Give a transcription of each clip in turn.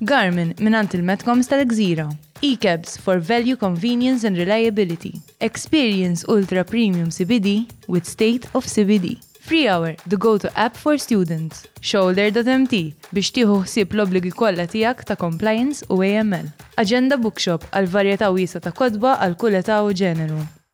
Garmin mingħand il-Metcoms tal-Gżira. E-Cabs for value, convenience and reliability. Experience ultra premium CBD with state of CBD. Freehour, the go-to app for students. Shoulder.mt biex tieħu ħsieb l-obbligi kollha tiegħek ta' compliance u AML. Agenda Bookshop għal varjetà wiesgħa ta' kotba għal kull età u ġeneru.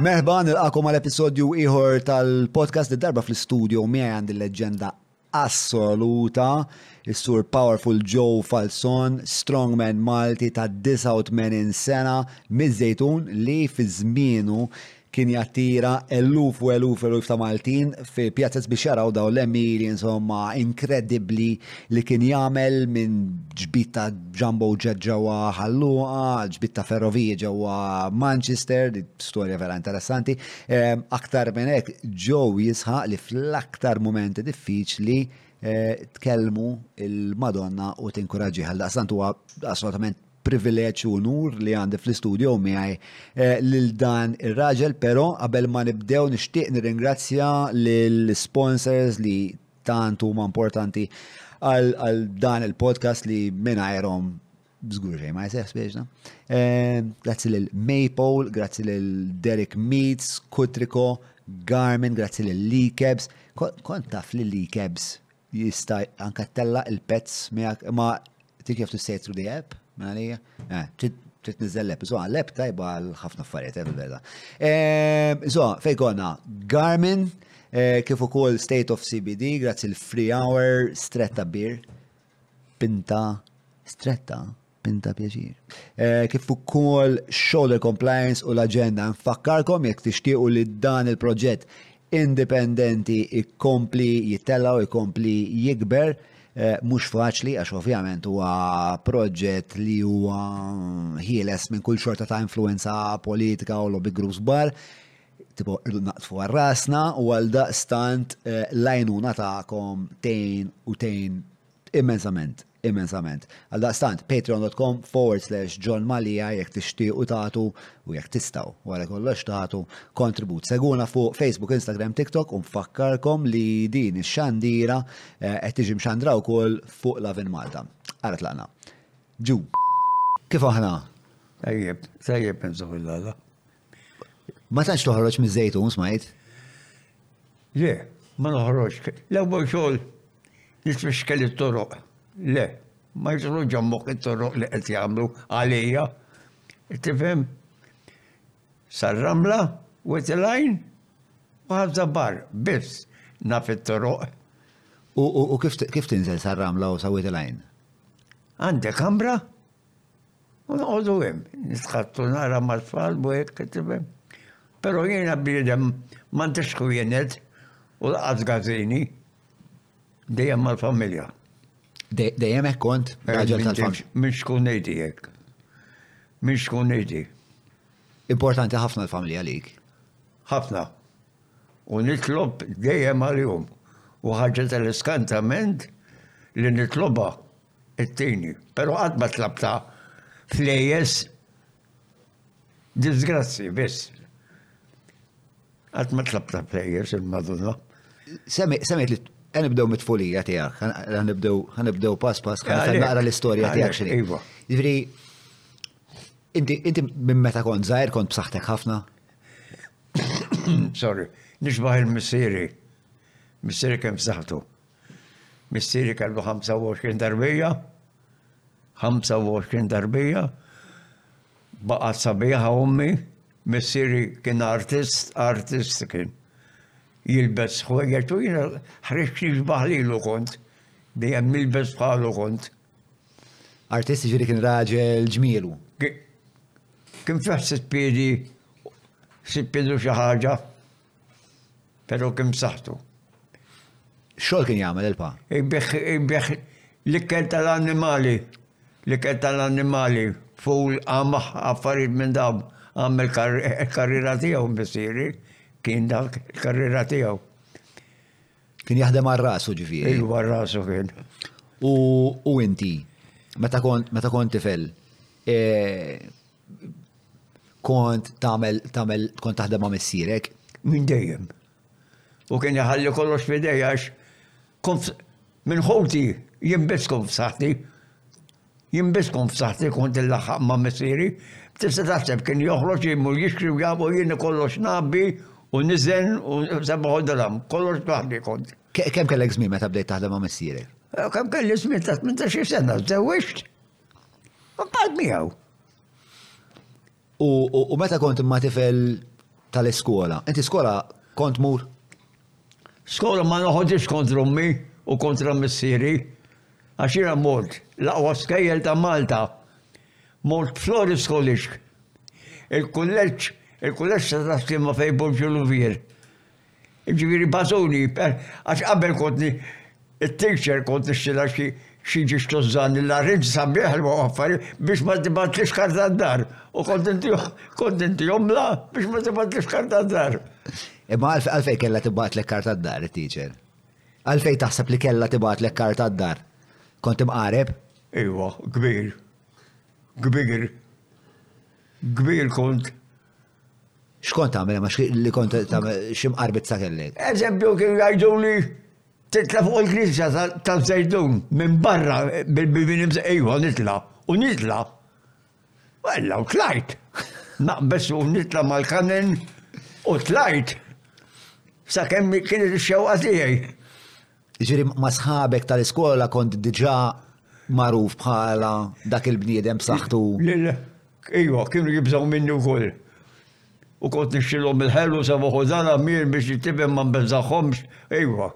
Merħba, nilqakom għal episodju ieħor tal-podcast li darba fl-istudio miegħi għandi leġenda assoluta, is-sur Powerful Joe Falson, strongman Malti ta' 89 sena, miż-żejtun li fi żmienu kien jattira eluf u eluf eluf ta' Maltin fi pjazzez biex jaraw daw l-emiri insomma inkredibbli li kien jagħmel minn ġbid ta' jumbo jet ġewwa Ħal Luqa, ġbid ta' ferroviji ġewwa Manchester, storja vera interessanti. Ehm, aktar minn hekk Joe jisħaq li fl-aktar mumenti diffiċli eh, tkellmu il-Madonna u tinkuraġġi għal daqstant huwa assolutament privileġġ u nur li għandi fl-istudio miegħi eh, lil dan ir-raġel, però qabel ma nibdew nixtieq nirringrazzja lill-sponsors li tant huma importanti għal dan il-podcast li mingħajrhom bżgur xejn ma jseħ spiex eh, Grazzi lil Maple, grazzi lil Derek Meets, Kutriko, Garmin, grazzi lil Likebs. Kont taf li Likebs jista' anka tella il-pezz miegħek ma Ti kif tistejt through the app? Mela li, eh, trid niżel l-app. So, l-app tajba għal ħafna affarijiet, eh, fil-verda. Eh, so, fej konna, Garmin, eh, kif ukoll State of CBD, grazzi l-Free Hour, stretta bir, pinta, stretta, pinta pjaċir. Eh, kif ukoll shoulder compliance u l-agenda. Nfakkarkom jekk tixtiequ li dan il-proġett indipendenti jkompli jitella' u jkompli jikber. Mhux faċli għax ovvjament huwa proġett li huwa ħieles minn kull xorta ta' influwenza politika u lobby groups kbar tipo irdu naqtfu għal rasna u għal daqstant eh, l-għajnuna tagħkom tejn u tejn immensament. Immensament. Għaldaqstant, patreon.com forward slash John Malija jekk tixtiequ tagħtu u jekk tistgħu wara kollox tagħtu kontribut. Seguna fuq Facebook, Instagram, TikTok u nfakkarkom li din ix-xandira eh, qed tiġi mxandra wkoll fuq Lavin Malta. Ara tlaqna. Ġu. Kif aħna? Tajjeb, tajjeb nżu fil-lala. Ma tantx toħroġ miż-żejtun smajt? Le, ma noħroġ. L-ewwel xogħol nitfixkel it-toroq. Le, ma jitru ġammok it-toroq li qed jagħmlu għalija. Tifhem? Sar-ramla u tilajn u ħadda bar biss naf it-toroq. U kif tinżel sar-ramla u sawit il-għajn? Għandek kamra? U noqogħdu hemm, nitħattu nara mat-tfal u hekk, tifhem. Però jiena bniedem m'għandix ħwienet u laqas gażini. Dejjem mal-familja. Dejjem hekk kont eh, raġel tal-familja. Minn xkun ngħidi hekk. Minn xkun ngħidi. Importanti ħafna l-familja lik. Ħafna. U nitlob dejjem għal-jum. U ħagġa tal-iskantament li nitloba It-tieni, però qatt ma tlabt ta' flejjes disgrazzji biss. Qatt ma tlabt ta' flejjes il-Madonna. Semmejt li għan nibdew mit-tfulija tijak, għan nibdew pass pass, għan naqra l-istoria tijak xini. Iva. Ġifri, inti minn meta kont zaħir kont b'saħtek ħafna? Sorry, nixbaħ il-missiri. Missiri kem b'saħtu. Missieri kellu 25 tarbija, 25 tarbija, baqgħet sabiħa ommi, missieri kien artist, artist kien. Jilbes ħwejjeġ u jiena ħriġt nixbaħ lilu kont, dejjem nilbes bħalu kont. Artist ġiri kien raġel ġmielu. Kien fih sitt piedi, sitt piedi xi ħaġa. Pero kim saħtu. Xol kien jagħmel il-pa? Ibeħ l-ikkel tal-annimali, l-ikkel tal-annimali, full għamaħ affarijiet minn dawn għamel karriera tiegħu missiri, kien dak karriera tiegħu. Kien jaħdem għal rasu ġifieri. Ilu għal rasu kien. U inti, meta kont tifel, e, Kont tagħmel tagħmel kont taħdem ma' missierek? Minn dejjem. U kien iħalli kollox f'idej għax kont minn ħoti jien biss kont f'saħħti. Jien biss kont f'saħħti kont il-laħħaq ma' missieri. Tista' taħseb kien joħroġ jimmu jixkri u jabu jien kollox nabbi u niżen u seba' ħodram. Kollox taħdi kont. Kemm kellek żmien meta bdejt taħdem ma' missierek? Eh, kemm kelli żmien ta' 18 sena, żewġt. Għad miegħu. U meta kont imma tifel tal-iskola, inti skola kont mur? Skola ma noħodix kontra ummi u kontra missieri, għax jiena mort laqwa skejjel ta' Malta, mort Flori Skolixk, il-kulleġġ, il-kulleġġ ta' taslima fej Borġu Luvier. Jiġifieri bażuni, għax qabel kont it-teacher kont nixtilha xi xi jiġi xtużżani l-arrange sabiħ li waqgħu affarijiet biex ma tibgħatlix karta d-dar u kont intihom kont intihom bla biex ma tibgħatlix karta d-dar. Imma għalfejn kellha tibgħatlek karta d-dar it-teacher? Għalfejn taħseb li kellha tibgħatlek karta d-dar? Kont imqareb? Iva, kbir. Kbir. Kbir kont. X'kont tagħmel ma li kont tagħmel xi mqarbit sa kellek? Eżempju kien jgħiduli titla' fuq il-knisja ta' Żejdun minn barra bil-bibin imsejħu nitla' u nitla'. Wella u tlajt. Naqbes u nitla' mal-kanen u tlajt. Sakemm kienet ix-xewqa tiegħi. Ġifieri ma' sħabek tal-iskola kont diġà magħruf bħala dak il-bniedem b'saħħtu. Ejwa, kienu jibżgħu minni wkoll. U kont nixxilhom il-ħelu sa moħu dara mir biex jittibem ma nbeżaħħomx, ejwa.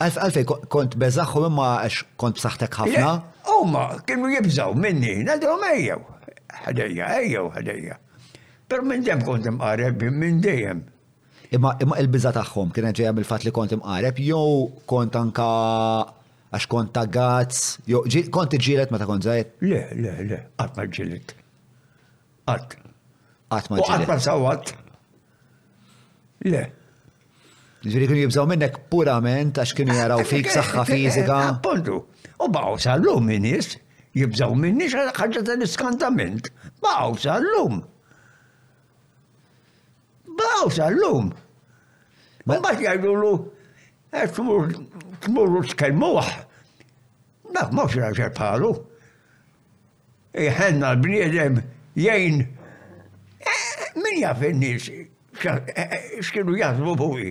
Għalfej kont beżaħħom imma għax kont b'saħħtek ħafna? Huma kienu jibżgħu minni, ngħidilhom ejjew, ħdejja, ejjew ħdejja. Però minn dejjem kont imqareb, minn dejjem. Imma imma il-biża' tagħhom kienet ġejja mill-fatt li kont imqareb jew kont anka għax kont ta' gazz, jew ġi- kont iġġielet meta kont żgħir? Le, le, le, qatt ma ġġielidt. Qatt. Qatt ma U qatt ma ġġielet. sawat. Le. Ġifieri kienu jibżgħu minnek purament għax kienu jaraw fik saħħa fiżika. Appuntu. U baqgħu sal-lum in-nies jibżgħu minni xa ħaġa tal-iskantament. Baqgħu sal-lum. Baqgħu sal-lum. Mbagħad jgħidulu qed tmurru tkellmuh. Dak mhux raġel bħalu. Iħenna l-bniedem jgħin eh, min jaf in-nies x'kienu jaħsbu fuqi.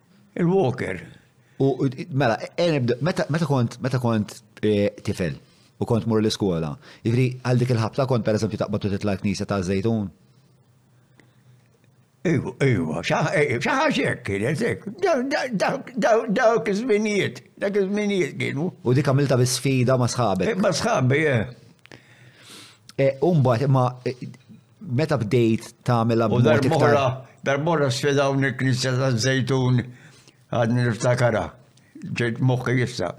Il-Walker. U mela, meta kont meta kont eh, tifel u kont mur l-iskola, jifri għal dik il-ħabta kont per eżempju taqbad u titla' knisa ta' żejtun. Iva, iva, xaħġek kienet hekk. Dawk iż-żminijiet, dak iż-żminijiet kienu. U dik għamilta bi sfida ma' sħabek. Eh, ma' sħabi, eh. eh Umbat, ma' eh, Meta bdejt tagħmilha U b'mod iktar. darbora, darbora sfidawni l-Knisja ta' Zejtun għadni niftakara. Ġejt moħħi jissa.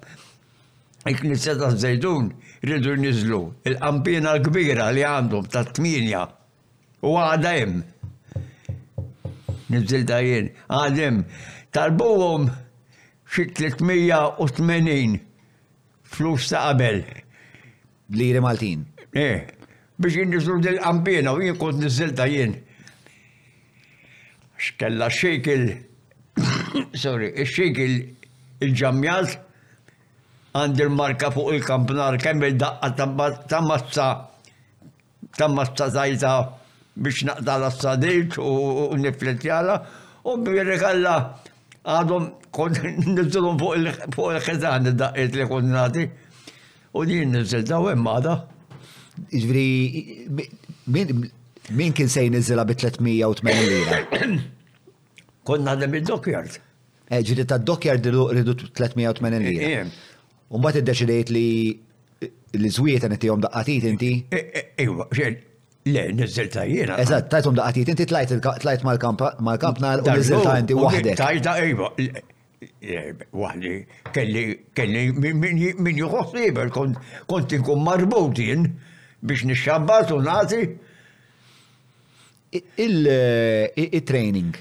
Il-Knisja ta' Zejtun rridu jniżlu il-qampina l-kbira li għandhom ta' tmienja. U għada hemm. Niżilta jien, għad hemm. Talbuhom xi 380 flus ta' qabel. Liri Maltin. Eh, biex jinniżlu dil qampina u jien kont niżilta jien. X'kella xejk il sorry, xejk il-ġamjalt għandi l-marka fuq il-kampnar kemm il-daqqa ta' mazza Tammat ta' żgħidha biex naqtagħlha s-sadiċ u nifflettjalha, u birrikalla għadhom kont niżżilhom fuq il-ħitan id-daqqiet li kont nagħti. U din niżżiltha u hemm għadha. Jiġri, min kien se jniżżilha bi 380 lira? Kont naħdem id-dokjard. Eh, Ġiri ta' dokjard ridu 380 lira. U mbagħad iddeċidejt li l-żwieta nittihom daqqatit inti? E, e, iwa, le, niżilta jiena. Eżatt, tajthom daqqatit inti tlajt tlajt mal-kamp mal-kamp nar u niżilta inti waħdek. Tajta iva. Waħdi kelli kelli min juħossi iber kont inkun marbut jien biex nixxabbat u nagħti il-training.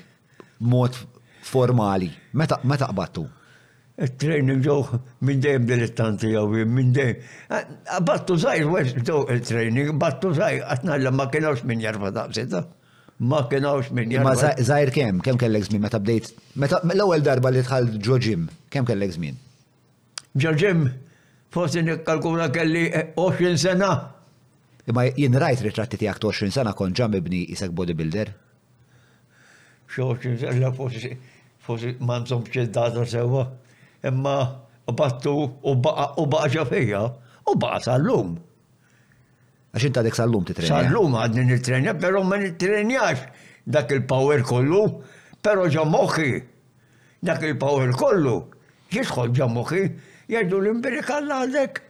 mod formali. Meta meta qbattu? Il-training ġew minn dejjem dilettanti jew minn dejjem. Qbattu żgħir wes ġew il-training, qbattu żgħir qatt ngħallem ma kien hawnx min jarfa daqsitha. Ma kien hawnx min jarfa. Ma żgħir kemm, kemm kellek żmien meta bdejt? Meta l-ewwel darba li dħalt ġo ġim, kemm kellek żmien? Ġo ġim, forsi nikkalkula kelli 20 sena. Imma jien rajt ritratti tiegħek ta' 20 sena kont ġa mibni isek bodybuilder. Xorti nsellem forsi forsi ma nżommx id-data sewwa, imma qbadtu u baqa' u baqa' ġo fija u baqa' sal-lum. Għax inta dik sal-lum titrenja. Sal-lum għadni nitrenja, però ma nitrenjax dak il-power kollu, però ġo moħħi. Dak il-power kollu jidħol ġo moħħi, jgħidu li mbirik Alla għadek.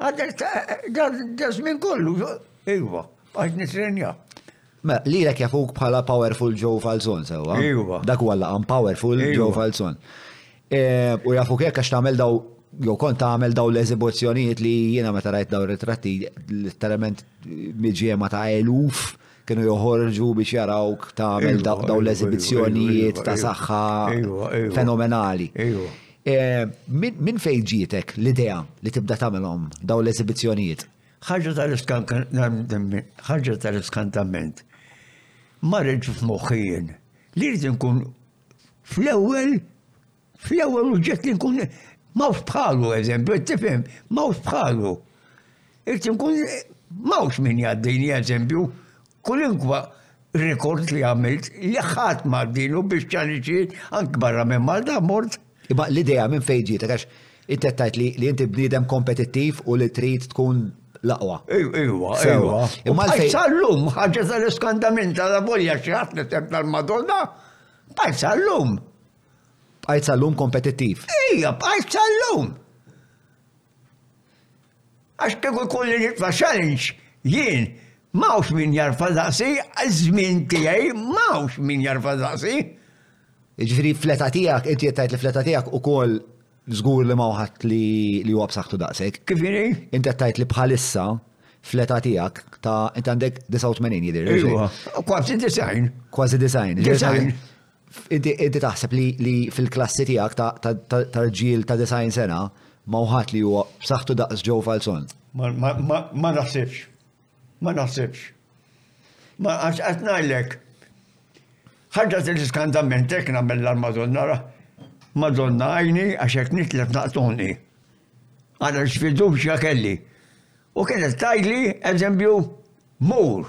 Għadek da żmien kollu, iva, għax nitrenja. Mela, li l jafuk bħala Powerful Joe Falzon, sewa. Iva. Dak huwa laqam Powerful Joe iva. Falzon. E, u jafuk hekk għax tagħmel daw jew kont tagħmel daw l-eżibizzjonijiet li jiena meta rajt daw ritratti l-element miġjema ta' eluf Kienu joħorġu biex jarawk tagħmel dawn l-eżibizzjonijiet ta' saħħa fenomenali. Min fejn ġietek l-idea li tibda tagħmelhom dawn l-eżibizzjonijiet? Ħaġa tal-iskantament. Marriġ f'moħħi jien li rrid inkun fl-ewwel Fl-ewwel uġġett li nkun mawx bħalu, eżempju, tifhem, mawx bħalu. Irti nkun mawx min jaddini, eżempju, kulinkwa rekord li għamilt li ħadd ma għaddinu biex ċaniċiet ank barra minn Malta mort. Imma l-idea minn fejn ġiet għax inti tajt li inti bniedem kompetittiv u li trid tkun l-aqwa. Iwa, iwa. Imma l-fejn. Sallum, ħaġa tal-iskandamenta la volja xi ħadd tal-Madonna, bħal sallum. Bqajt sal-lum kompetittiv. Ija, bqajt sal-lum! Għax kieku jkun li nitfa' challenge, jien, m'hawnx min jarfa' daqsi, għaż-żmien tiegħi m'hawnx min jarfa' daqsi. Jiġifieri fl-età tiegħek, inti qed tgħid li fl-età tiegħek ukoll żgur li m'hawn ħadd li huwa b'saħħtu daqsek. Kif inhi? Inti qed tgħid li bħalissa fl-età tiegħek ta' inti għandek 89 jidhirli. Ejwa, kważi 90. Kważi 90. Disgħin. Inti taħseb li fil-klassi tiegħek ta' rġiel ta' design sena ma' wħadd li huwa b'saħħtu daqs Joe Falzon? Ma naħsibx. Ma naħsibx. Ma għax qed ngħidlek. Ħaġa li skandament hekk nagħmel l-Madonna ra. Madonna għajni għax hekk nitlef naqtuni. Għara x'fiduċja kelli. U kienet tajli eżempju mur.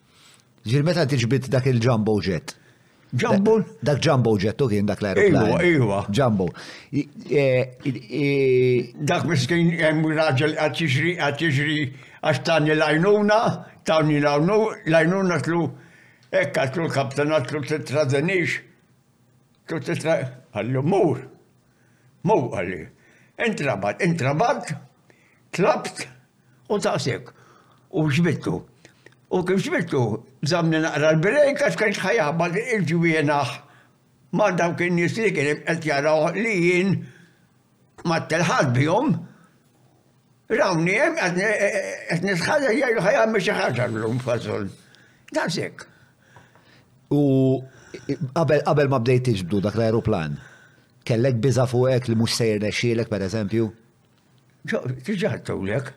Ġil meta inti ġbidt dak il-jumbo jet? Jumbo? Dak jumbo jet u kien dak l-aeroplan. Iwa, iwa. Jumbo. Dak miskin hemm raġel għad jiġri għad jiġri għax tani lajnuna, tani lajnuna tlu ekk għatlu l-kapten għatlu titradenix. Tlu titra għallu mur. Mur għalli. Intrabat, intrabat, tlabt, U nsaqsik, u x'bittu? U kif x'bittu? Żammni naqra l-break għax kellx ħa jaqbad il-ġwienaħ ma' dawk in-nies li kien qed jaraw li jien ma ttelħaqt bihom. Rawni hemm qed nitħalleġ jgħidu ħa jagħmel xi ħaġa llum fażol. Daqshekk. U qabel ma bdejt tiġbdu dak l-ajruplan, kellek biża' fuqek li mhux sejr nexxielek pereżempju? Tiġa għattawlek.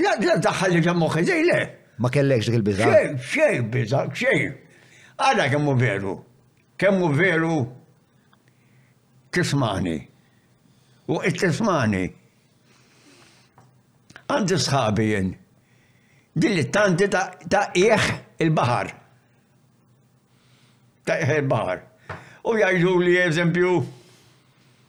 La daħħal li ġammu xej le. Ma kellekx dik il-biża. Xej, xej, biża, xej. Għada kemmu veru. Kemmu veru tismani. U it-tismani. Għandi sħabi jen. Dilli tanti ta' ieħ il-bahar. Ta' ieħ il-bahar. U jgħidu li eżempju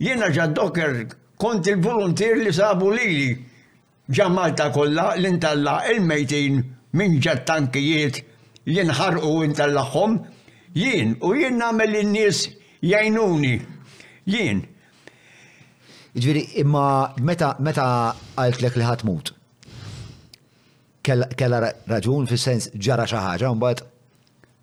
Jiena Ġad Docker kont il-voluntier li sabu lili ġa Malta kollha li ntella' il-mejtin minn ġa t-tankijiet li nħarqu ntellagħhom jien u jien nagħmel lin-nies jgħinuni jien. Jiġifieri imma meta meta qaltlek li ħa tmut kellha raġun fis-sens ġara xi ħaġa mbagħad?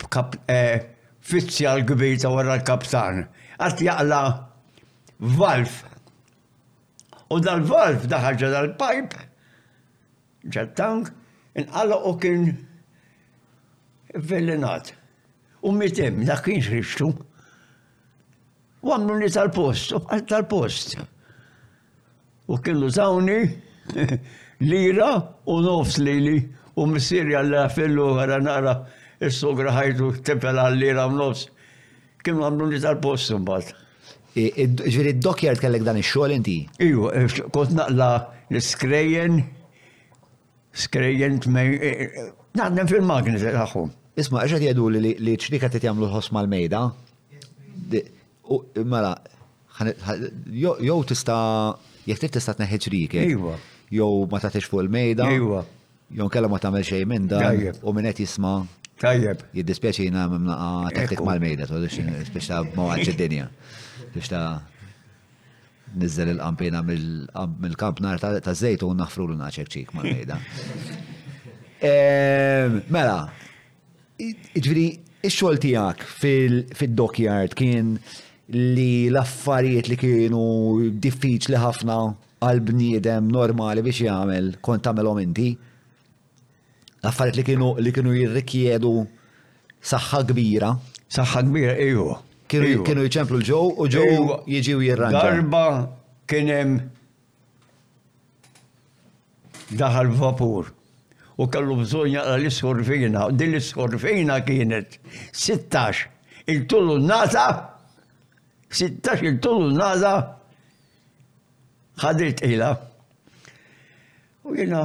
b'kap eh, fizzja l-kbir ta' wara l-kaptan, għad jaqla valf. U dal-valf daħal ġa dal-pajp, ġa tank, inqala u kien vellinat. U mitem, dak kien xriċtu. U għamlu li tal-post, u bħal tal-post. U kienu zawni lira u nofs lili u missiri għalla fillu għara nara il-sogra ħajdu tepel għall-lira u nofs. Kienu għamlu li tal-post mbagħad. Ġviri d-dokjar kellek dan il-xol inti? Iju, kont naqla l-skrejjen Skredjent mej. Naħdem fil-magni tagħhom. Isma' għax qed jgħidu li li ċrika qed jagħmlu l-ħoss mal-mejda. Mela, jew tista' jekk trid tista' tneħħi ċrike. Iva. Jew ma tagħtix fuq il-mejda. Iva. Jew kellha ma tagħmel xejn minn dan u min qed jisma' Tajjeb. Jiddispjaċina mimnaqa teknik mal-mejda, speċta ma' għadġi dinja. Speċta. Niżżel il-qampina mill-kamp nar ta' żejt u naħfrulu naċek ċik ma' mejda. Ehm, mela, ġviri, ix-xogħol tiegħek fil-dockyard kien li l-affarijiet li kienu diffiċli ħafna għal bniedem normali biex jagħmel kont tagħmelhom inti. Affarijiet li kienu li kienu jirrikjedu saħħa kbira. Saħħa kbira, iju. Kienu jċemplu l-ġo u ġo jiġi u jirranġa. Darba kien hemm daħal vapur u kellu bżonn jaqra l-iskorfina. Din l-iskorfina kienet 16 il-tulu nata, 16 il-tulu nata Ħadilt ila. U jina.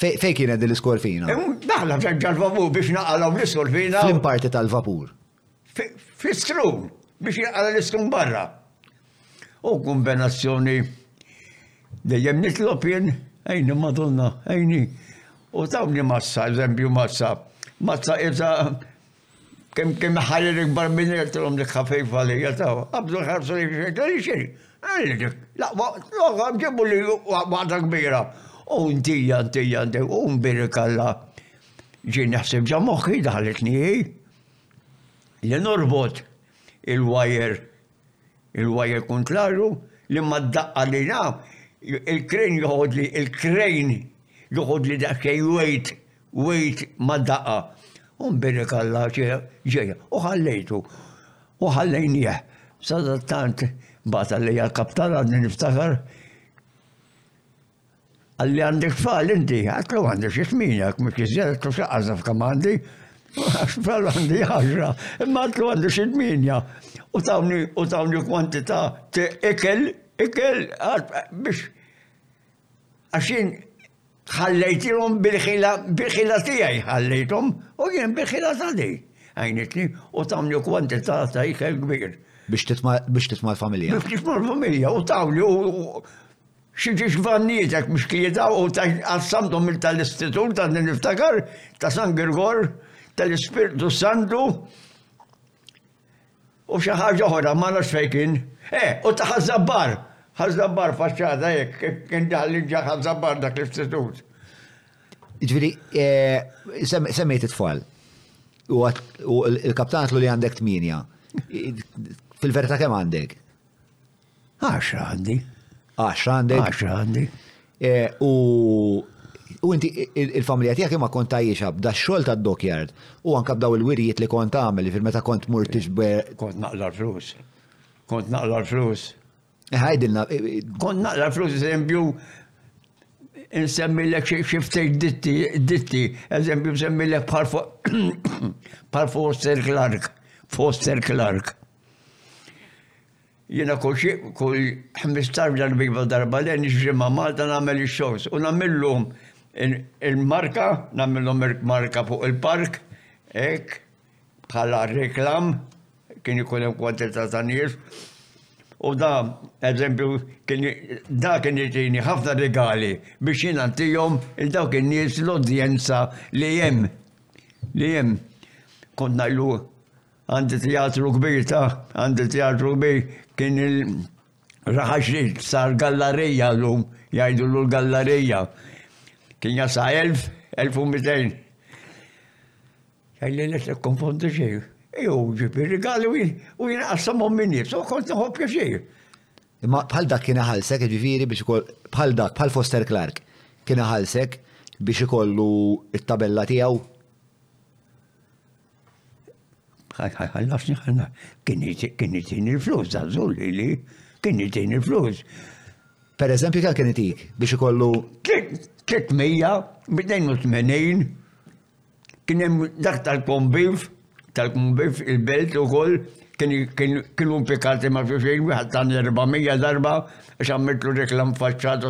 Fej kienet din l-iskorfina? Daħla fenġa l-vapur biex naqalaw l-iskorfina. Fim parti tal-vapur? Fistrum, biex jaqala l-istrum barra. U kombinazzjoni dejjem nitlob jien, ejni madonna, ejni. U tawni massa, eżempju massa, massa iza Kemm kien ħalli l-ikbar minn irtilhom dik ħafif għalija taw, qabdu ħarsu lejn xejn, għaliex xejn, għalli dik, l-aqwa, l-oħra ġibu li waħda kbira. U ntija, ntija, ntija, u mbirik Alla. Ġi naħseb ġa moħħi daħlitni hi li norbot il-wajer Il-wire kuntrarju li ma ddaqqa lil hawn, il-crane joħodli, il-crane joħodli daqsxejn weight, weight ma daqqa. U nbierek Alla ġejja u ħallejtu. U ħallejnieh. Sadattant bagħat għalija l-kap tal-armi niftakar Għalli għandek tfal inti, għatlu għandek xie tminek, mux jizzjed għatlu xaqqazaf kam għandi, għax tfal għandi għaxra, imma għatlu għandek xie tminja. U tawni, u tawni kwantita te ikel, ikel, biex. Għaxin, ħallejtilom bil-ħila, bil-ħila tijaj ħallejtom, u jien bil-ħila ta' di. Għajnitni, u tawni kwantita ta' ikel kbir. Biex titma l-familja. Biex titma l-familja, u tawni, u Xi ġiġvannietek mixkieta u tqassamthom int għall-Istitut, għadni niftakar, ta' San Girgor, tal-Ispirtu Santu u xi ħaġa oħra, ma nafx fejn kien. Eh, u ta' Ħaż-Żabbar! Ħaż-Żabbar faċċata hekk, kien daħlin ġa Ħaż-Żabbar dak l-Istitut. Jiġifieri, semmejt it-tfal. U l-kaptan għidlu li għandek tmienja. Fil-verità kemm għandek? Għaxra għandi. Għaxra għandek? Għaxra għandi. E, u U inti il-familja tiegħek imma kont tajjiex abda xogħol ta' dokjard u anke b'daw il-wirjiet li kont tagħmel fil meta kont mur tixber. Kont naqla flus. Kont naqla flus. Eh, ħajdilna. Eh, eh, kont naqla flus eżempju nsemmi l xiftek ditti, ditti, eżempju nsemmi l par Foster Clark, Foster Clark. Jiena kull xi kull ħmistax darbiba darba le niġri ma' Malta nagħmel ix-shows u nagħmillhom il-marka, nagħmillhom il-marka fuq il-park hekk bħala reklam, kien ikun hemm kwantità ta' nies. U da, eżempju, kien da kien jagħtini ħafna rigali biex jiena ntihom il dawk in-nies l-udjenza li hemm li hemm. Kont ngħidlu Għandi teatru kbir ta' għandi teatru kbir kien il-raħax li sar gallarija l-lum, jgħidu l-gallarija. Kien jasa 1000, 1200. Għajli li t-konfondi xej. Iju ġibi rigali u jina għassamom minni, so kont nħob pjaċir. Imma bħal dak kien ħalsek, ġifiri biex ikol, bħal dak, bħal Foster Clark, kien ħalsek biex ikollu it-tabella tiegħu. ħallasni ħalna, kien jitini il-flus, zazzul li li, kien jitini il-flus. Per eżempju, kal kien jitik biex ikollu. 382 kien hemm dak tal-kombif, tal-kombif il-belt u koll, kienu pikati ma' xejn, wieħed tan 400 darba, xammitlu reklam faċċata,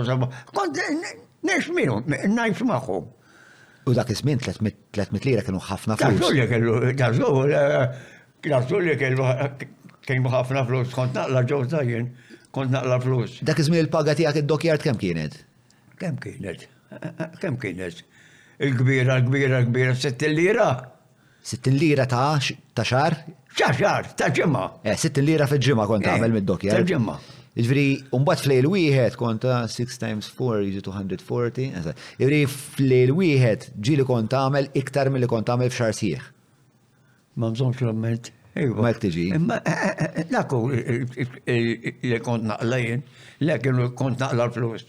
kont nex miegħu, ngħix magħhom. U dak iż-żmien 300 lira kienu ħafna flus. Dak li kellu, dak li kellu kienu ħafna flus, kont naqla ġewża jien, kont naqla flus. Dak iż-żmien il-paga tiegħek id-dokjart kemm kienet? Kemm kienet? Kemm kienet? Il-kbira, il-kbira, il-kbira, sitt lira. 60 lira ta' ta' xar? Ta' xar, ta' ġimgħa. Eh, 60 lira fil-ġimgħa kont tagħmel eh, mid-dokjar. Ta' ġimgħa. Ġifieri, mbagħad f'lejl wieħed kont 6 times 4 jiġu 240. Ġifieri f'lejl wieħed ġieli kont tagħmel iktar milli kont tagħmel f'xar sieħ. Ma bżonx l-amment. Ma tiġi. Imma eh, eh, dak li kont naqla jien, li kienu kont naqla l-flus.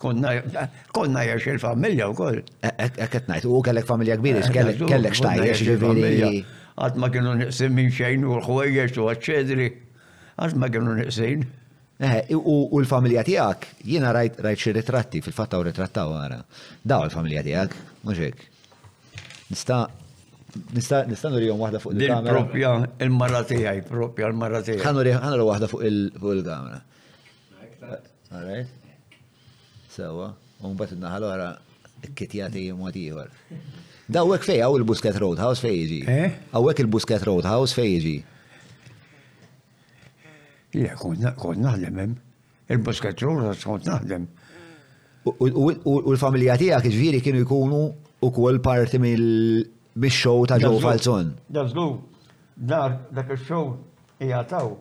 Konna jax il-familja u koll. Ekket najt, u kellek familja kbira, kellek xtajja xiviri. Għat ma kienu niqsin minn xejn u l-ħwejjex u għacċedri. Għat ma kienu niqsin. U l-familja tijak, jina rajt xie ritratti, fil-fatta u ritrattaw għara. Daw l-familja tijak, muġek. Nista' Nista' nista' nurihom waħda fuq il-kamera. Propja il-mara tiegħi, propja l-mara tiegħi. Ħanuri ħanuri waħda fuq il-kamera. Alright. Sewa, un bat naħa l-oħra kitjati mod ieħor. Dawwek fej għaw il-Busket Roadhouse fej iġi. Eh? Għawek il-Busket Roadhouse fej iġi. Le, kont naħdem hemm. Il-Busket Roadhouse kont naħdem. U l-familja tiegħek ġifieri kienu jkunu ukoll parti mill-show ta' Joe Falzon. Dażlu, dar dak il-show jgħataw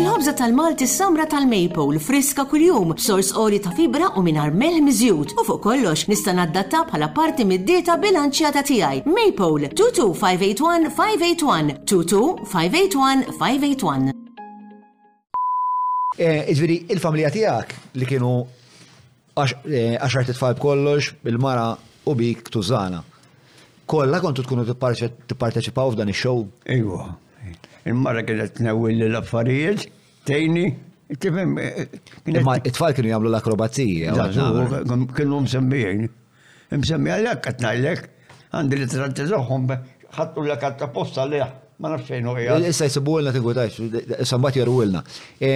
Il-ħobża tal-Malti s-samra tal-maple friska kuljum b'sors oli ta' fibra u mingħajr melħ miżjud u fuq kollox nista' naddatta bħala parti mid-dieta bilanċjata tiegħi. Maple 22581 581 22581 581. Eh, iġviri, il-familja tijak li kienu Għaxar titfal b'kollox, il-mara u bik tużana. Kolla kontu tkunu tipparteċipaw f'dan ix-show? Ejwa. Il-mara kienet tnewwil l-affarijiet, tejni, tifhem. Imma it-tfal kienu jagħmlu l-akrobazija. Kienu msemmijin. Msemmi għalhekk qed ngħidlek, għandi li tratti tagħhom ħattu l katta posta li ma nafx xejn hija. Issa jsibu lna tingwitajx, sambat jorwilna. E,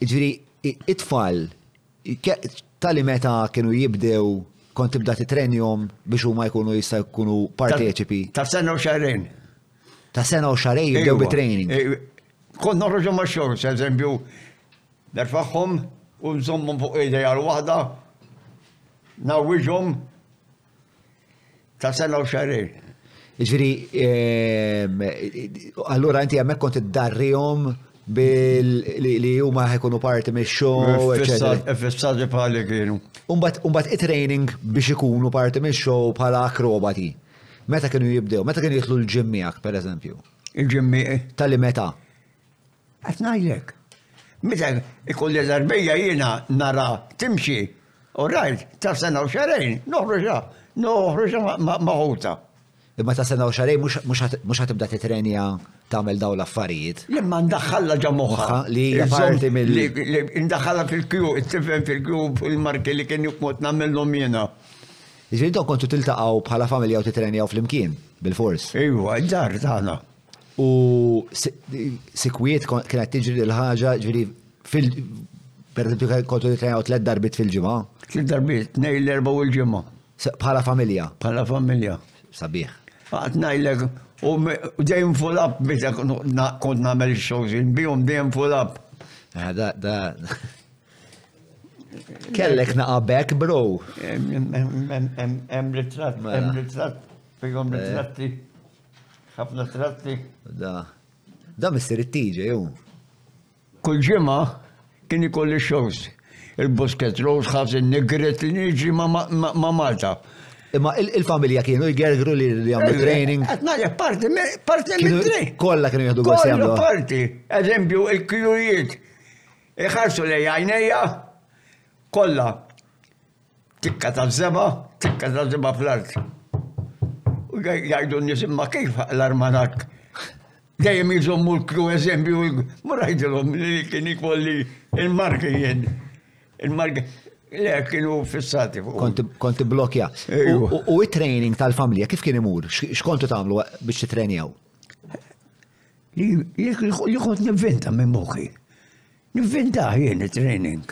ġifieri it-tfal Tali meta kienu jibdew kont tibda titrenjhom biex huma jkunu jista' jkunu parteċipi. Ta' sena u xarejn. Ta' sena u xarejn jibdew bit-training. Kont noħroġhom ma' xogħol, eżempju, nerfagħhom u nżommhom fuq idejha l-waħda, ngħawwiġhom, Ta' sena u xarrej. Ġviri, ehm, allura inti għamek kont id-darrijom bil li huma ħekunu parti me show Fissati bħalli kienu. Umbat, umbat it-training biex ikunu parti me show bħala akrobati. Meta kienu jibdew, meta kienu jitlu l-ġimmijak, per eżempju? Il-ġimmi. Tali meta? Qed ngħidlek. Meta ikolli l-erbija jiena nara timxi, all right, ta' sena u xahrejn noħroġha, noħroġha maħuta. Imma ta' sena u xahrejn mhux ħa tibda titrenja tagħmel dawn l-affarijiet. Jien ma ndaħħalha ġo moħħha li hija parti mill. Ndaħħalha fil-kju, tifhem fil-kju fil-marki li kien jukmod nagħmilhom jiena. Iġri intom kontu tiltaqgħu bħala familja u titrenjaw flimkien bil-fors. Ejwa, id-dar tagħna. U sikwiet kienet tiġri l-ħaġa ġviri fil per kontu li kienet tlet darbit fil-ġimgħa. Tlet darbit, nej l-erba u l-ġimgħa. Bħala familja. Bħala familja. Sabiħ. Għat najlek, u dejjem full up, meta kont namel shows bihom dejjem full up. Eh, da, da. Kellek naqabek, bro. Em ritrat, em mela. ritrat, fejhom eh. ritratti. Ħafna tratti. Da. Da missier it-tiġe jew. Kull ġimgħa kien ikolli shows. Il-Busket Rose ħażin nigret li niġri ma' Malta. Imma il-familja kienu jgergru li jagħmlu training. Qed nagħlek parti parti minn training. Kollha kienu jieħdu gost jagħmlu. Parti, eżempju il-kjujiet. Iħarsu lejja għajnejja kollha. Tikka ta' zeba, tikka ta' zeba fl-art. U jgħidu n-nies imma kif l-armanak dejjem jżommu l-kru eżempju, mur għajdilhom li kien ikolli il-marki jien. Il-marki. Le, kienu fissati fuq. Konti blokja. U it-training tal-familja, kif kien imur? Xkontu tagħmlu biex titrenjaw? Jekk jħod nivvinta minn moħħi. Nivvintaħ jien it-training.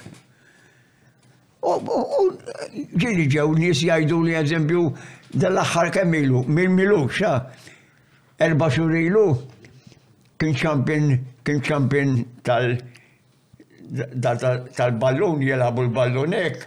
U ġili ġew nies jgħidu li eżempju dal-aħħar kemm ilu, minn milu, xa, erba' xhur ilu, kien ċampin, kien ċampin tal-ballun, jelabu l-ballunek,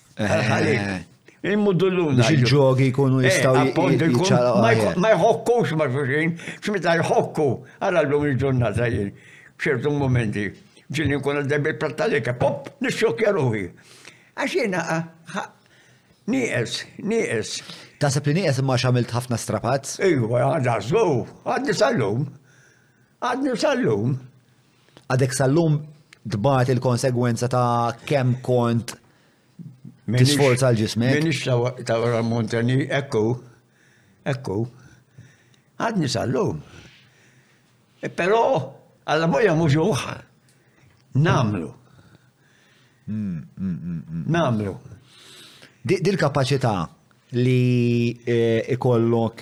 Il-mudulluna. Biex il-ġogi jkunu jistaw Ma jħokkux ma xuxin, xmita jħokku, għara l-lum il-ġurnata jien, ċertu momenti, ġilli nkun għaddej bil-prattalika, pop, nixxokja ruħi. Għax jena, nieqes, nieqes. Tasab li nieqes ma xamilt ħafna strapat? Iwa, għadazzu, għadni sallum. Għadni sallum. Għadek sal-lum tbat il-konsegwenza ta' kemm kont tisforza l-ġismek. Minix ta' wara montani, ekku, ekku. Għadni sal-lum. E Pero, għalla boja muġuħ, namlu. Namlu. Dil kapaċità li eh, ikollok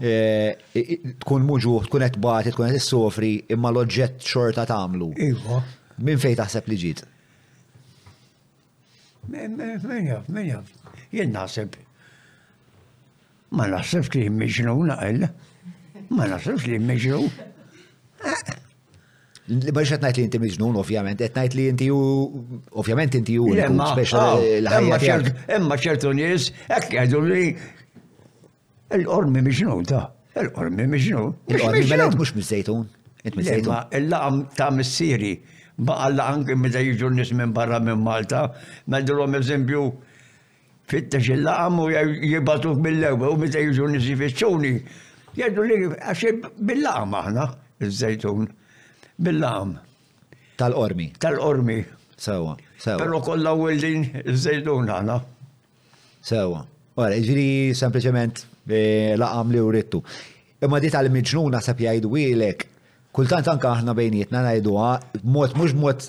eh, tkun muġuħ, tkun qed bagħti, tkun qed issofri, imma l-oġġett xorta tagħmlu. Iva. Min fejn taħseb li ġiet? Min jaf, min jaf. Jien naħseb Ma naħsibx li miġnun naqil. Ma naħsibx li miġnun. Ma xed najt li inti miġnun, ovvjament, qed najt li inti ju, ovvjament inti ju, Imma ċertu nies hekk jgħidu li l-qormi miġnun ta' l-qormi miġnun. Il-qormi miġnun mhux miż-żejtun. Il-laqam ta' missieri ma' għalla anke meta jiġu nies minn barra minn Malta, ma' dilhom eżempju Fittex il-laqam u jibatuk mill-ewwel u meta jiġu nies jifittxuni, jgħidu li għax bil-laqam aħna, iż-żejtun. Bil-laqam. Tal-qormi. Tal-qormi. Sewa, sewa. Però kollha wildin iż-żejtun aħna. Sewa. Ora, ġiri sempliċement eh, laqam li urittu. Imma di tal-miġnuna sab jgħidu ilek, kultant anka aħna bejnietna ngħiduha mod mhux mod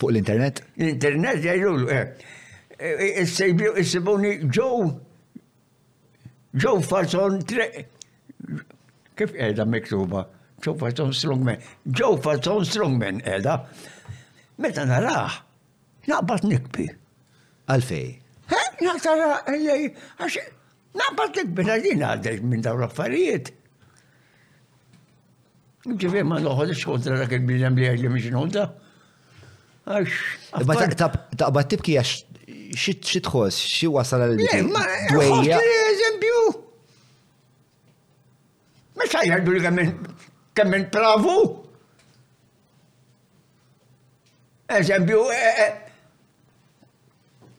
Fuq l-internet? L-internet jgħidu jissibuni eh, eh, eh, ġew ġew fason kif qiegħda miktuba? Ġew fason strongman. Ġew fason strongman qiegħda. Meta naraħ, naqbad nikbi. Għalfej? Naqtara għalli, għax naqbad nikbi għalli għaddej minn dawn l-affarijiet. Ġifieri ma noħodx kontra dak il-bniedem li jgħid li mhix nota. Għax. Imma taqbad tibki għax xi tħoss, xi wasal għal dwejja. Eżempju. Meta jgħidu li kemm minn pravu. Eżempju, eh, eh, eh,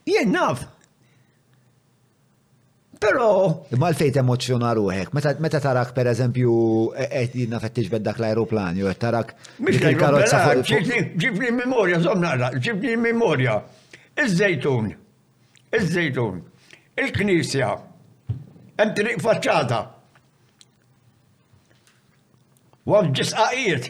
jien naf. Pero. Imma l-fejt emozjona ruħek, meta tarak per eżempju, għet e, jina fettix beddak l-aeroplan, jo għet tarak. Mish il-karozza. Ġifni memoria, zomna għala, ġifni memoria. Iż-żejtun, iż-żejtun, il-knisja, hemm triq faċċata. Għam ġisqaqiet,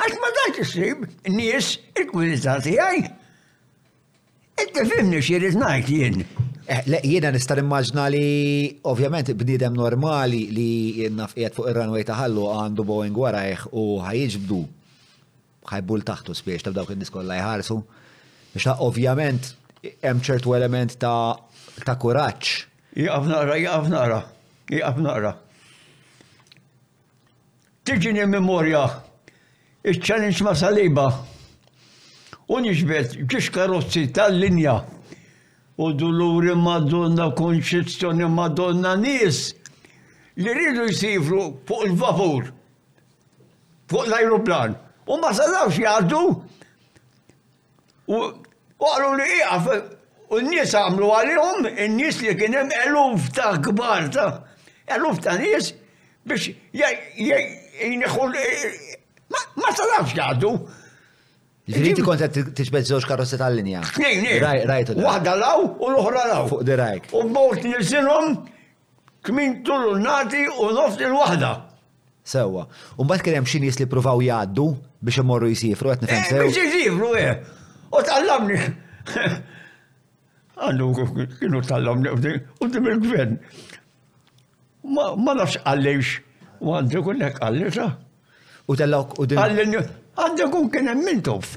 Qatt ma dart issib nies il-kwilità tiegħi. Int tifhimni x'irid ngħid jien. Eh, le, jiena nista' nimmaġna li ovvjament bniedem normali li jenna fqiegħed fuq ir-runway ta' ħallu għandu Boeing warajh u ħajġbdu ħajbu l-taħtu spiex ta' dawk in-nies kollha jħarsu. Biex ta' ovvjament hemm ċertu element ta' ta' kuraġġ. Jaqaf naqra, jaqaf naqra, jaqaf naqra. Tiġini memorja iċ-challenge ma' Saliba u niġbed ġiex karozzi tal-linja u duluri Madonna konċizzjoni Madonna nies li rridu jsifru fuq il-vapur, fuq l-ajruplan, u ma setgħux jgħaddu U qalu li ieqaf, u n-nies għamlu għalihom, in-nies li kien hemm eluf ta' kbar ta' eluf ta' nies biex jneħħu ma setgħux jgħaddu. Ġifieri inti kont qed tiġbed żewġ karozzi tal-linja. Tnejn, Rajtu. Waħda law u l-oħra law. Fuq dirajk. U mmort niżilhom Kmini tul u nagħti u nofdi l-waħda. Sewwa. U mbagħad kien hemm xi nies li ppruvaw jgħaddu biex imorru jsiefru, qed nifhem sew? Biex isiefru, eh. U tallamni. Għandu kienu tallamni qudiem il-gvern. Ma nafx għallejx, u għandu kun hekk għallita. U tellawk u din. Għandu kun kien hemm mintof.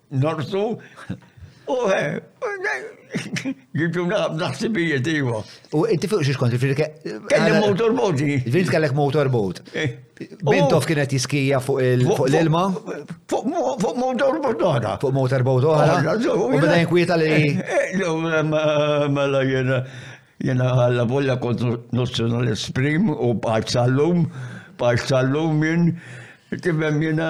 Nortu, u ġibtu naħsibijiet iwa. U inti fuq xiex konti, fil Kelli motorboat. Vint kellek motorboat. Eh. Bintof kienet jiskija fuq l-ilma? Fuq motorboat oħra. Fuq motorboat oħra. U bada jinkwieta li. Eh, eh, mela jena, jena għalla bolla kont nozzjonal esprim u bħal sallum, bħal sallum jien, tibem jena.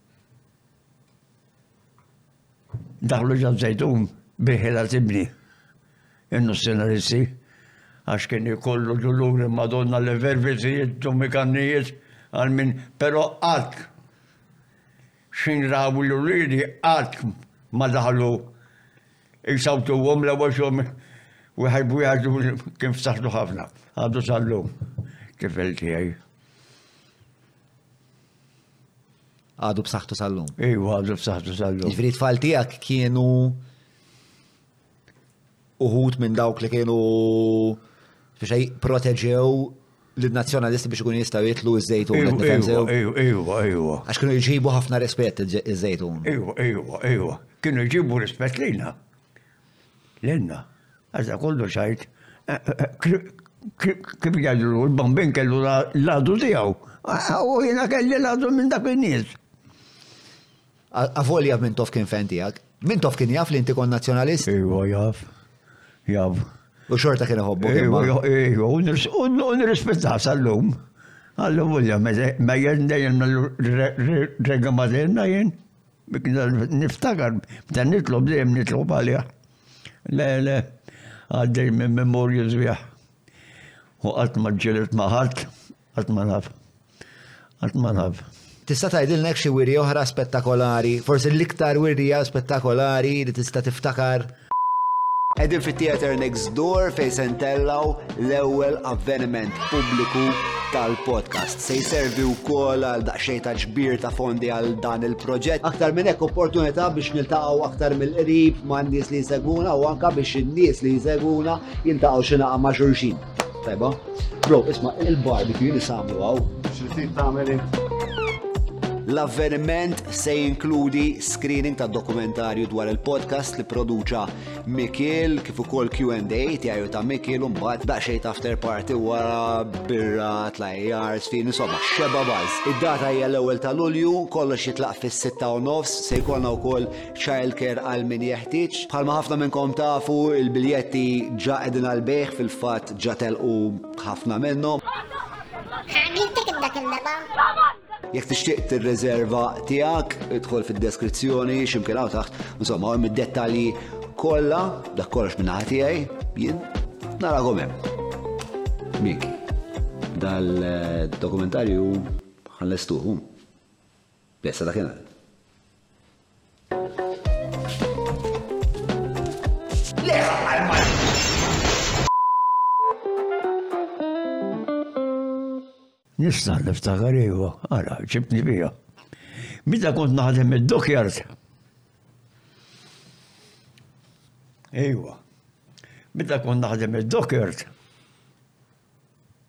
Daħlu ġan zejtun biħila tibni. Innu s-senarissi, għax kien ikollu ġuluri madonna li vervizijiet ġummi kannijiet għal min, pero għat xin raw l-ulidi għat ma daħlu jisawtu għom l għax jom wieħed wieħed kien f'saħħtu ħafna. Għadu sallu tifel tiegħi. għadu b'saħħtu sal-lum. Iwa, għadu b'saħħtu sal-lum. Ġifieri tfal tiegħek kienu uħut minn dawk li kienu biex proteġew l-nazjonalisti biex ikun jistaw jitlu iż-żejtun. Ejwa, ejwa. Għax kienu jġibu ħafna rispett iż-żejtun. Ejwa, ejwa, ejwa. Kienu jġibu rispett lejna. L-inna, għazza kollu xajt, kif jgħidu l-bambin kellu l-għadu tijaw, u jina kelli l-għadu minn dak il-nies. Għafolja minn tof kien fen tijak, minn tof kien jaf li inti kon nazjonalist? Iwa jaf, jaf. U xorta kien iħobbu. Iwa, u nirrispetta sal-lum. Għallu volja, ma jendajn regamazenna jien. Niftakar, ta' nitlob dejjem nitlob għalija. Le, le, għaddej minn memorju zvijaħ. U qatt ma ġġilet ma' ħadd, qatt ma naf. Qatt ma naf. Tista' tgħidilna xi wiri oħra spettakolari, forsi l-iktar wirja spettakolari li tista' tiftakar? Qegħdin fit-Theater Next Door fejn se ntellgħu l-ewwel avveniment pubbliku tal-podcast. Se jservi wkoll għal daqsxejn ta' ġbir ta' fondi għal dan il-proġett. Aktar minn hekk opportunità biex niltaqgħu aktar mill-qrib man nies li jseguna u anka biex in-nies li jseguna jiltaqgħu xi naqa' ma' xulxin. Tajba. Bro, isma' il-barbecue li samlu għaw. Xil-tip ta' L-avveniment se jinkludi screening ta' dokumentarju dwar il-podcast li produċa Mikil kif ukoll Q&A tiegħu ta' Mikil u mbagħad daqsxejn ta' after party wara birra tlajjar sfin insomma xeba baż. Id-data hija l-ewwel ta' Lulju, kollox jitlaq fis-6 u nofs se jkollna wkoll Childcare għal min jeħtieġ. Bħalma ħafna minnkom tafu, il-biljetti ġa qegħdin għall-bejgħ fil-fatt ġa telqu ħafna minnhom. Jekk tixtieq tirriżerva tiegħek, idħol fid-deskrizzjoni x'imkien hawn taħt, insomma hemm id-dettalji kollha, dak kollox minn naħa tiegħi, jien narakom hemm. Mik, dal-dokumentarju ħallestuhom. Le, sa dakinhar. Nista' niftakar iva, ara, ġibni bija. Meta kont naħdem id-dokjart. Iva. Meta kont naħdem id-dokjart.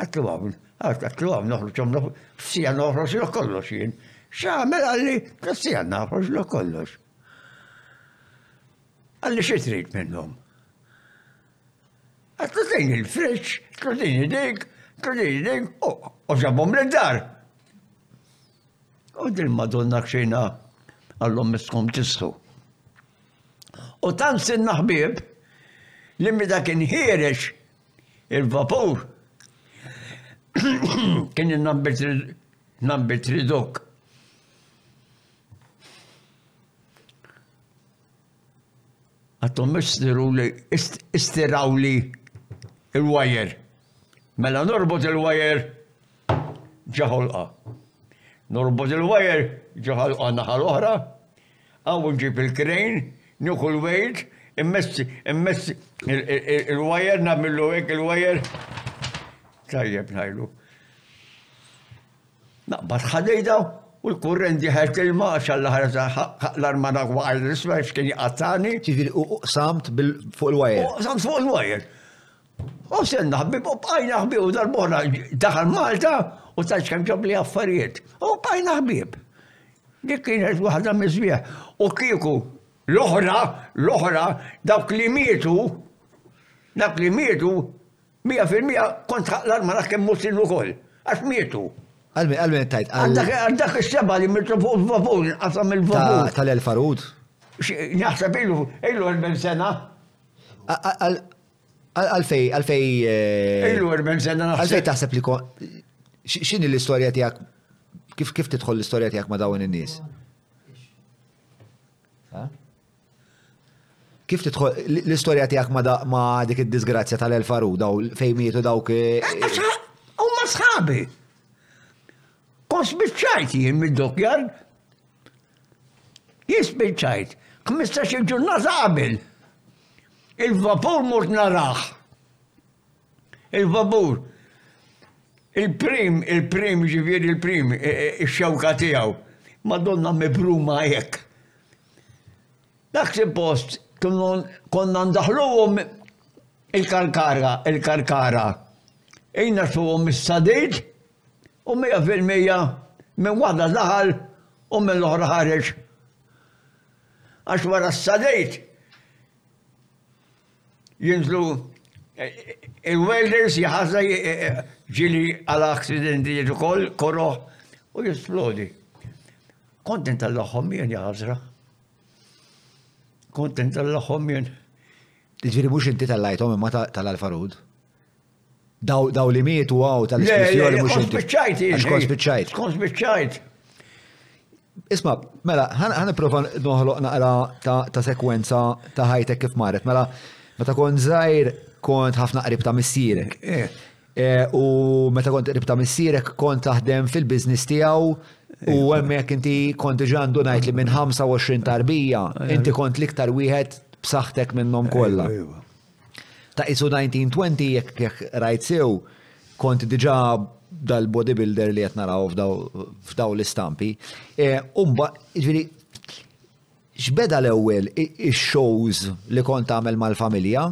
Għatlu għawn, għatlu għawn noħroġ għawn noħroġ, f'sija noħroġ l kollox jien. X'għamel għalli, f'sija noħroġ l kollox. Għalli xi trid minnhom. Għatlu din il-friċ, għatlu din id-dik, għatlu din id-dik, u ġabhom l-dar. U din madonna xejna għallhom miskom tisħu. U tant sirna ħbieb li meta kien ħiereġ il-vapur kien il-number three dok. Għattom istiru li istiraw li il-wajer. Mela norbot il-wajer ġaħolqa. Norbot il-wajer ġaħolqa naħal oħra Hawn inġib il-crane, nieħu l-weight, immessi, immessi il-wire, nagħmillu hekk il-wire. Tajjeb ngħidu. Naqbad ħadejda u l-kurrent diħel tilma għax għall-ħarza l-armana waqal l-isma x'kien jqattani. Ġifieri u qsamt fuq il-wire. Qsamt fuq il-wire. U senna ħbib, u bqajna ħbib, u darbora daħal Malta u ta' kem ġab li affarijiet. U bqajna ħbib. Dik kienet waħda mizbieħ. U kieku, l-oħra, l-oħra, dawk li mietu, dawk li mietu, mija fil-mija kont l-arma la kemm mutin ukoll. Għax mietu. Għalmi, għalmi tajt. Għandak il-seba li mietu fuq il-vapur, għasam il-vapur. Tal-el-farud? Naħseb ilu, ilu il-ben sena. Għalfej, għalfej. Eh, Ilu 40 sena naħseb. Għalfej taħseb li kon. X'inhi l-istorja tiegħek? Kif kif tidħol l-istorja tiegħek ma' dawn in-nies? Kif tidħol l-istorja tiegħek ma' dik id-disgrazzja tal-Elfaru daw fejmietu dawk. Eh, eh, huma sħabi. Kos biċċajt jien mid-dokjar. Jien spiċċajt ħmistax-il ġurnata qabel. Il-vapur mort narah. Il-vapur. Il-prim, il-prim, jiġifieri il-prim, e, e, ix-xewka tiegħu. Madonna mibruma hekk. Dak li post konna ndaħluhom il-karkara, il-karkara. Ejna xfuhom mis-sadid, u mija fil-mija minn waħda daħal u mill-oħra ħareġ. Għax wara s-salejt jinżlu il-welders jħazza ġili għal aksidenti jiġu kol koro u jisplodi. Kontent tal-laħħom jien jħazra. Kontent tal-laħħom jien. Ġiri mux inti tal-lajtom imma tal-alfarud. Daw daw li mietu għaw tal-ispissjoni mhux inti. Spiċċajt Għax kont spiċċajt. Kont spiċċajt. Isma, mela, ħan nipprova noħloq naqra ta' sekwenza ta' ħajtek kif marret. Mela, meta kont żgħir kont ħafna qrib ta' missierek. Eh. Eh, u meta kont qrib ta' missierek kont taħdem fil-biznis tiegħu U għemmek eh. inti kont ġandu najt li minn 25 tarbija, inti kont liktar wieħed b'saħħtek minnhom kollha. Ta' qisu 1920 jekk rajt sew kont diġà dal-bodybuilder li qed naraw f'daw l-istampi. E, umba, ġifieri, x'beda l-ewwel ix-shows li kont tagħmel mal-familja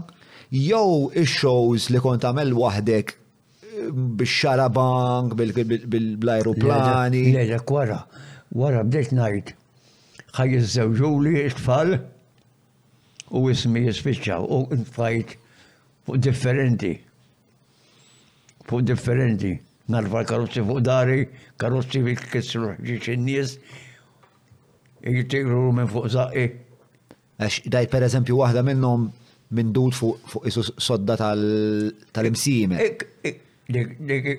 jew ix-shows li kont tagħmel waħdek bix-xarabank, bil-ajruplani. Lejlek wara, wara bdejt ngħid ħaj iżżewġuli t-tfal u ismi jispiċċaw u tfajt fuq differenti. Fuq differenti. Narfa l-karozzi fuq dari, karozzi biex kissru ħġiċ in-nies, jittiru minn fuq zaqqi. Għax daj per eżempju waħda minnhom minn dud fuq isu sodda tal-imsime.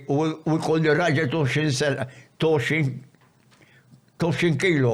U kolli raġet 20 sena, 20 kilo.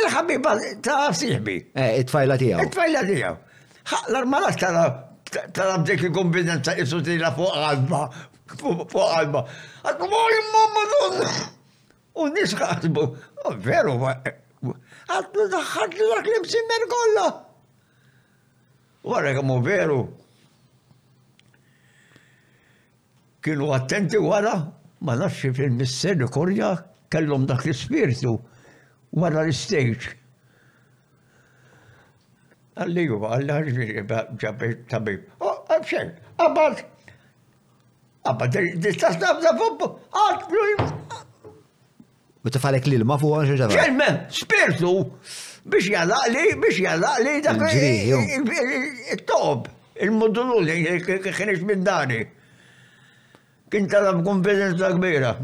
Il-ħabiba ta' siħbi. Eh, it-tfajla tiegħu. It-tfajla tiegħu. L-armala tara tara b'dik il-kompetenza isu tira fuq qalba, fuq qalba. Għakum għol mamma dun. U nis ħasbu, oh, veru, għattu daħħatlu dak li msimmer kolla. Wara kamu veru. Kienu attenti wara, ma nafx kif il-Mister Nikorja kellhom dak l-ispirtu wara l-istejġ. Għalli huwa, għalli ħaġri ġab tabib. Oh, Għabxen, għabad, għabad, di taħt għabda fuq, għad, U tifalek l-ilma fuq għan xieġa. Kelmen, spirtu, biex jallaqli, biex jallaqli dak il-tob, il-modulu li kieniex minn dari. Kien talab konfidenza kbira.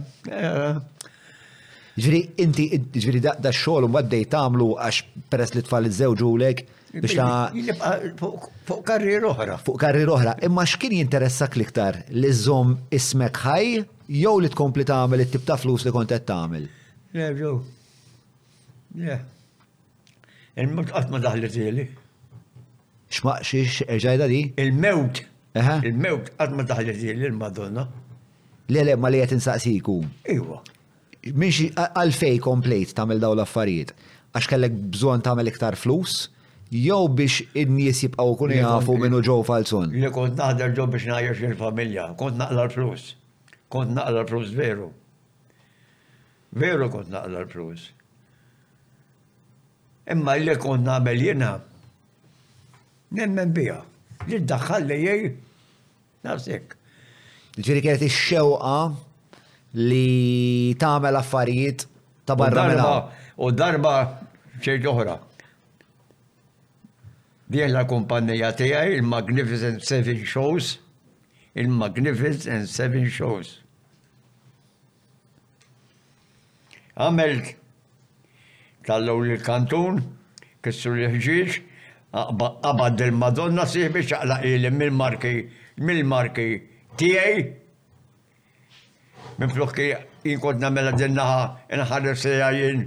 Ġri, inti, ġri da xol u għaddej tamlu għax peress li tfal iż-żewġu lek biex ta' fuq karrier oħra. Fuq karrier oħra, imma x'kien jinteressak liktar li żom ismek ħaj Jew li tkompli tagħmel it-tip ta' flus li kont qed tagħmel? Le, Ġo. Le. Il-mewt qatt ma daħlet ili. X'ma xiex erġajda di? Il-mewt. Il-mewt qatt ma daħlet ili l-Madonna. Le, le, ma li qed insaqsiku. Iwa. Minx għalfej komplejt tagħmel daw l-affarijiet? Għax kellek bżonn tagħmel iktar flus? Jew biex in-nies jibqgħu jkunu jafu min hu Joe Falzon? Li kont naħdem ġo biex ngħajjex lill-familja. Kont naqla' l-flus. Kont naqla' l-flus veru. Veru kont naqla' l-flus. Imma li kont nagħmel jiena, nemmen biha. Li ddaħħal li jgħid Nafsek. Ġiri kienet ix-xewqa li tagħmel affarijiet ta' barra minn U darba ċejt oħra. Dieħla l-kumpannija tiegħi il-Magnificent Seven Shows, il-Magnificent Seven Shows. Għamilt tallew lil kantun, kissru l-ħġieġ, qabad il-Madonna sieħbi ċaqlaqhieli mill-marki mill-marki tiegħi. Minflok jien kont nagħmilha din naħa inħares lejha jien.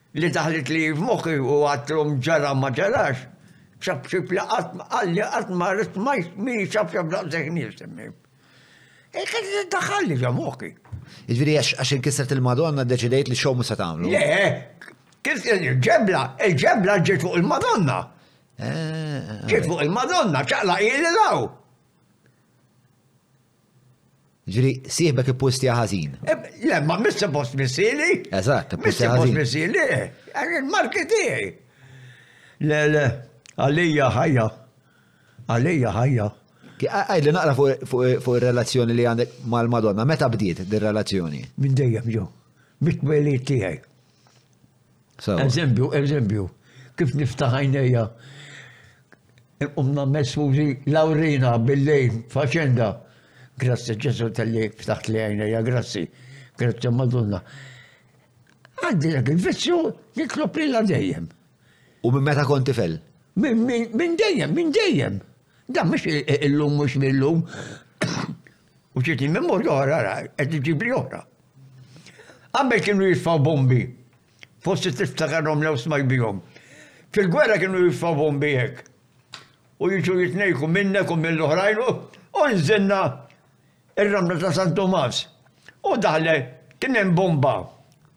Li daħlet li hi f'moħħi u għadthom ġara ma ġarax, Ċapċip li qatt qalli qatt ma ridt m'għidx mhi Ċapċap daqshekk niesimha. Hi kienet qed ddaħħalli ġo moħħi. Jiġifieri għax inkisret il-Madonna ddeċidejt li show mhux se tagħmlu? Le, kif il-ġebla, il-ġebla ġiet fuq il-Madonna. Ġiet fuq il-Madonna, ċaqlaq hi lil hawn. Ġifieri sieħbek ippustja ħażin. Le, ma mhix suppost missieri. Eżatt, ippustja ħażin. Mhix missieri, eh, il-marki tiegħi. Le, le, għalija ħajja. Għalija ħajja. Għajli naqra fuq il-relazzjoni li għandek mal-Madonna, meta bdiet dir-relazzjoni? Minn dejjem ġo, mit-twelid tiegħi. Eżempju, eżempju, kif niftaħ għajnejja Umna mesfużi lawrina bil-lejn faċenda. Grazzi ġesu tal-li ftaħt li għajna, ja grazzi. Grazzi madonna. Għaddi dak il-vizzju nitlob li la dejjem. U minn meta konti fel? Minn dejjem, minn dejjem. Da mux il-lum mux mill-lum. U ġitni memorja oħra ra, qed iġibli oħra. Qabel kienu jitfaw bombi, forsi tiftakarhom lew smaj bihom. Fil-gwerra kienu jitfaw bombi hekk. U jiġu jitnejku minnek u mill-oħrajn u nżenna ir-ramla ta' San Tomas. U daħle kien hemm bomba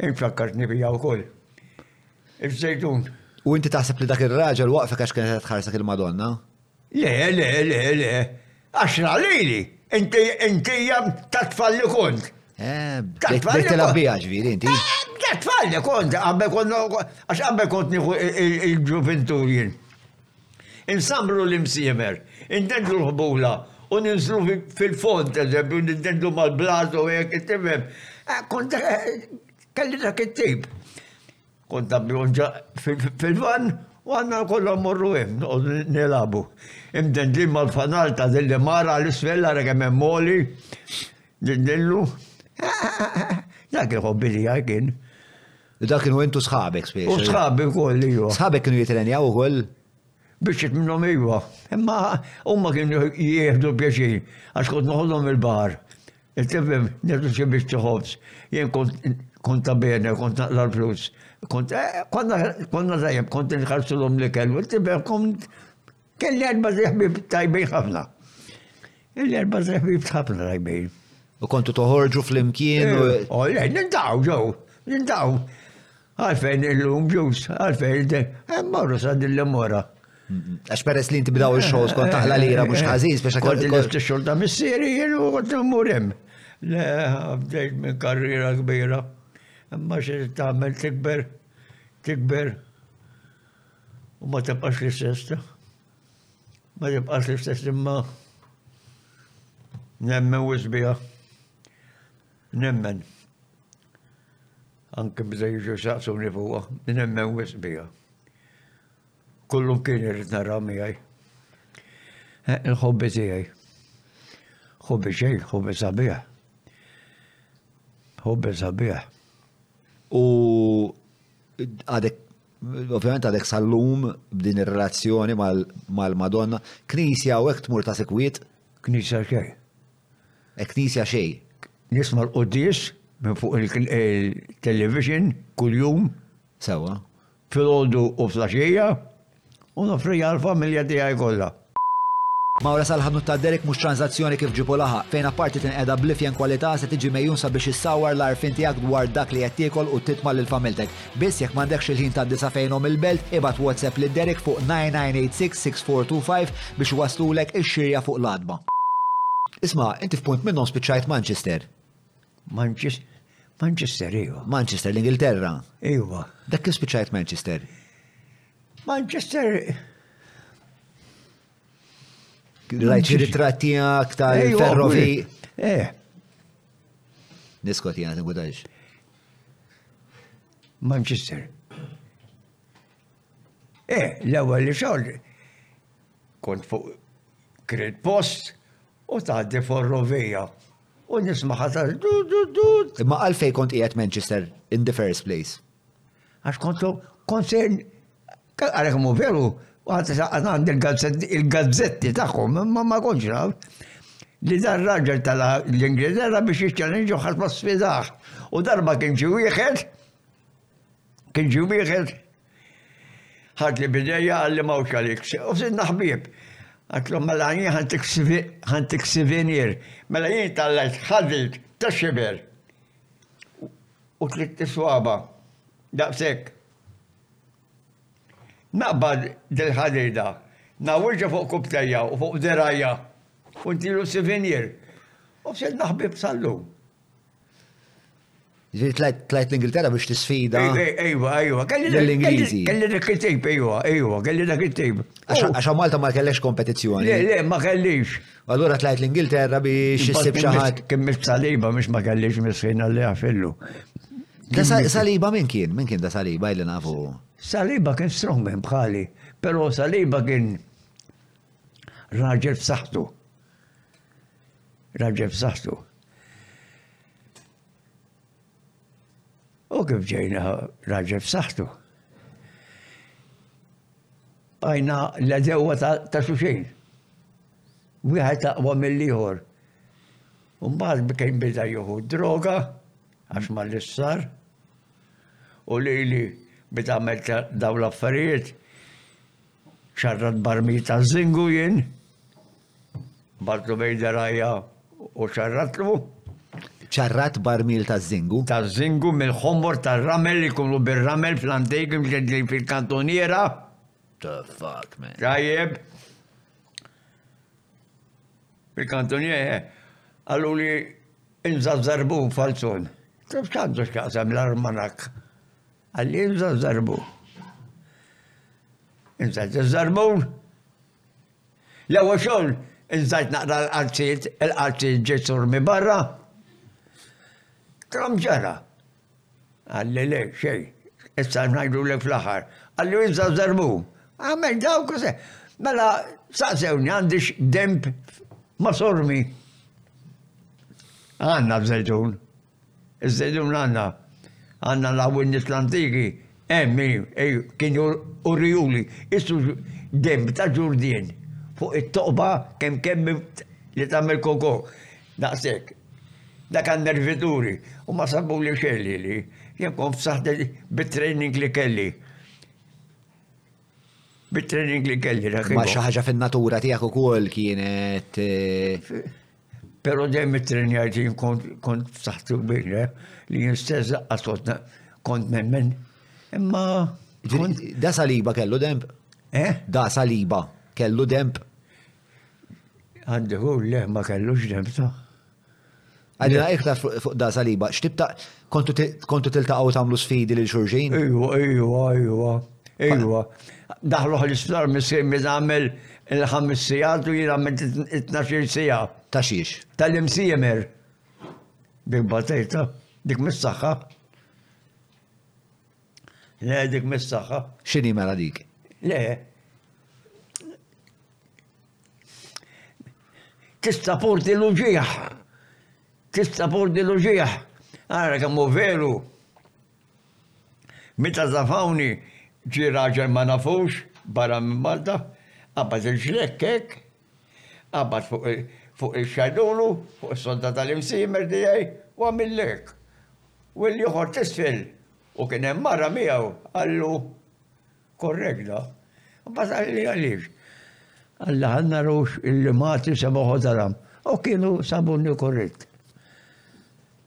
Infakkartni bija wkoll. Iż-żejtun. U inti taħseb li dak ir-raġel waqfek għax kienet qed tħarsek il-Madonna? Le, le, le, le. Għax lili, inti inti ta' tfalli kont. Eh, ta' tfalli. Tilab bija ġviri inti. Ta' tfalli kont, għabbe kont, għax għabbe kont nieħu il-ġuventur jien. Insammru l-imsiemer, indendlu l-ħbula u ninżlu fil-fond, eżempju, nindendlu mal-blat u hekk, qed tifhem? Kont kelli dak it-tip. Kont nagħmilhom ġa fil-vann u għandna kollha mmorru hemm noqogħdu nilagħbu. Imdendlin mal-fanal ta' din l-imara għal isfel ara kemm hemm għoli, nindillu. Dak il-ħobbi tiegħi kien. Dak kienu intu sħabek spiex. U sħabi wkoll iva. Sħabek kienu jitrenjaw ukoll? Biex minnhom iva. Imma huma kienu jieħdu pjaċir għax kont noħodhom il-bar. Il-tifhem nedu xi biex tiħobs. Jien kont ta' bene, kont naqla l-flus. Kont eh, konna tajjeb, kont nħarsulhom li kellu, tifhem kont Kelli erba' ħbieb tajbin ħafna. Kelli erba' ħbieb ħafna tajbin. U kontu toħorġu fl-imkien u. Eh, oh, le, nintaw ġew, nintaw. Għalfejn il-lum ġus, għalfejn de, eh, marru sa din l-mora. Għax peress li inti bdaw il-xogħol skont taħla lira mhux eh, ħażin biex kont il-left xogħol ta' missieri jien u kont immur hemm. Le, bdejt minn karriera kbira. Imma xi tagħmel tikber, tikber. U ma tibqax l-istess ta. Ma tibqax l-istess imma nemmen wisbija. Nemmen. Anke bda jiġu saqsuni fuqa, nemmen wisbija. Kullum kien irrit nara miegħi. Eh, il-ħobbi tiegħi. Ħobbi xejn, ħobbi sabiħ. Ħobbi sabiħ. U għadek Ovvjament għadek sal-lum b'din ir-relazzjoni mal-Madonna. Knisja u hekk tmur ta' sikwit. Knisja xej. E knisja xej. Nisma' l-quddis minn fuq il-television kuljum. Sewa. Filgħodu u flaxija U noffriha għall-familja tiegħi kollha. Mawra sal-ħanut ta' Derek mhux tranżazzjoni kif ġieb u laħaq, fejn apparti tinqeda bl-ifjen kwalità se tiġi megħjun sabiex issawwar l-għarfien tiegħek dwar dak li qed tiekol u titma' lil familtek. Biss jekk m'għandekx il-ħin tgħaddi sa fejn omm il-belt, ibgħat WhatsApp lil Derek fuq 9986-6425 biex iwasslulek ix-xirja fuq l-għatba. Isma', inti f'punt minnhom spiċċajt Manchester. Manches, Manchester, ejwa. Manchester, l-Ingilterra. Ejwa. Dak kif spiċċajt Manchester? Manchester Lajt xi ritratt tiegħek tal-ferrovi. Eh. Diskot jgħan għudax. Manchester. Eh, l-ewwel li xogħol kont fuq krid post u tgħaddi forrovija u nisma' ħatar du du du. Imma għalfej kont qiegħed Manchester in the first place. Għax kontu konsern, għalek mu veru, għand il-gazzetti taħħom, ma ma konċ naf, li dar raġel tal-Ingilterra biex jitċalinġu ħat ma sfidax. U darba kien ġi wieħed, kien ġi wieħed, ħad li bideja għalli ma uċalik. U sidna ħbib, għatlom mela jien ħantik sivinir, mela jien tal-lajt ħadit ta' xiber. u tlitt iswaba'. Daqshekk. Naqbad dil-ħadida, ngħawwiġha fuq kubbtejha u fuq dirgħajja u ntilu sivinjier u b'sibna ħbieb sal-lum. Ġifieri tlajt l-Ingilterra biex tisfida. Ejwa, ejwa, kelli l-Ingliżi. Kelli dak it-tejb, ejwa, ejwa, kelli dak it-tejb. Għax Malta ma kellekx kompetizzjoni. Le, le, ma kellix. Allura tlajt l-Ingilterra biex issib xi ħadd. Kimmilt saliba mhux ma kellix misħin li għafillu. Da saliba minn kien, minn kien da saliba illi nafu. Saliba kien strongman bħali, pero saliba kien raġel f'saħħtu. Raġel f'saħħtu. U kif ġejna raġel f'saħħtu. Għajna l-edewa ta' xuxin. Wieħed aqwa mill-ieħor. U mbagħad bikejn bida jieħu droga għax ma l-issar. U li li bida għamel daw l-affarijiet Ċarrat barmil ta' żingu jien, bartlu bejn derajja u ċarratlu. Ċarrat barmil ta' żingu? Ta' żingu mill-ħomor tar-ramel li jkunu bir-ramel fl-antejk mġeddlin fil-kantuniera. The fuck, man. Tajjeb. Fil-kantuniera, għallu li inżazzarbu falzun. Kif ċandu x'jaqsam l-armanak? Għalli inza zarbu. Inza zarbun. L-ewwel xogħol inżajt naqra l-qalziet, il-qalziet ġiet turmi barra. Tram ġara. Għalli le, xej, issa ngħidu l fl-aħħar. Għalli inza zarbu. Għamel dawk se. Mela, saqsewni għandix demp ma sormi. Għanna bżajtun. Iżda llum għandna għandna l-għawinniet l-antiki hemm kienu urjuli issu demb ta' ġurdien fuq it-toqba kemm kemm li tagħmel koko. Daqshekk. Dak għan nervituri u ma sabuli xejn lili. Jien kont f'saħħti bit-training li kelli. Bit-training li kelli. Ma xi ħaġa fin-natura tiegħek ukoll kienet eh, Pero dejjem it-trenjajt jien kont taħt bejra li jien stess għasot kont nemmen. Imma. Da saliba kellu demp? Eh? Da saliba kellu demp? Għandu le ma kellux demp ta' Għalina iktar fuq da saliba, xtibta Kontu tiltaqgħu tagħmlu sfidi lil xulxin? Ejwa, ejwa, ejwa, ejwa. Daħlu ħal-isptar missier min għamel il-ħames sigħat u jien għamilt it-tnax-il siegħa. Ta' xiex? Tal-imsiemer. Dik batejta, dik mis-saħħa. Le, dik mis-saħħa. X'inhi mela dik? Le, tista' porti l-uġieħ. Tista' pordi l-uġigħ. Ara kemm hu veru. Meta żafawni ġie raġel ma nafux barra minn Malta, qabad irġlek hekk, qabad fuq ix-xajdulu, fuq is-sodda tal-imsiemer tiegħi u għamilli hekk. U l-ieħor t'isfel, u kien hemm mara miegħu, qallu, Korrekt da. Mbagħad qal li għaliex? Alla ħan narux illi mati semaħu dalam. U kienu sabunni korrett.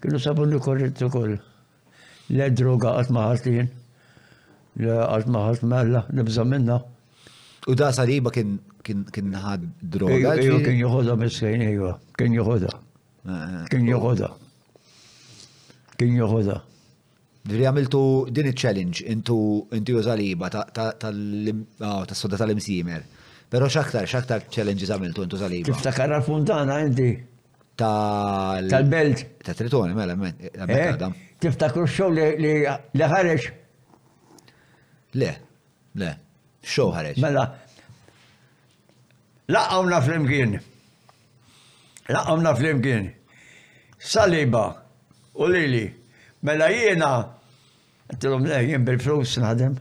Kienu sabunni korrett ukoll. Le droga qatt ma ħatin. Le qatt ma ħadd mella nibża' minna. U da saliba kien kien kien ħad droga. Ejju kien joħodha miskejn ejwa, kien joħodha. Eh, eh. Kien joħodha. Kien joħodha. Ġifieri għamiltu din iċ-challenge intu intu u Saliba ta' ta' tal-im- aw, tas-sodda tal-imsiemer. Però x'aktar, x'aktar challenges għamiltu intu Saliba? Tiftakar għall-funtana inti Tal. tal-belt? Ta' Tritoni, mela, men. Eh? Għamilta għadha. Tiftakru x-show li li li ħareġ? Le, le. Show ħareġ. Mela, Laqgħuna flimkien. Laqgħuna flimkien. Saliba u lili. Mela jiena Għattilom le, jien bil-flus naħdem.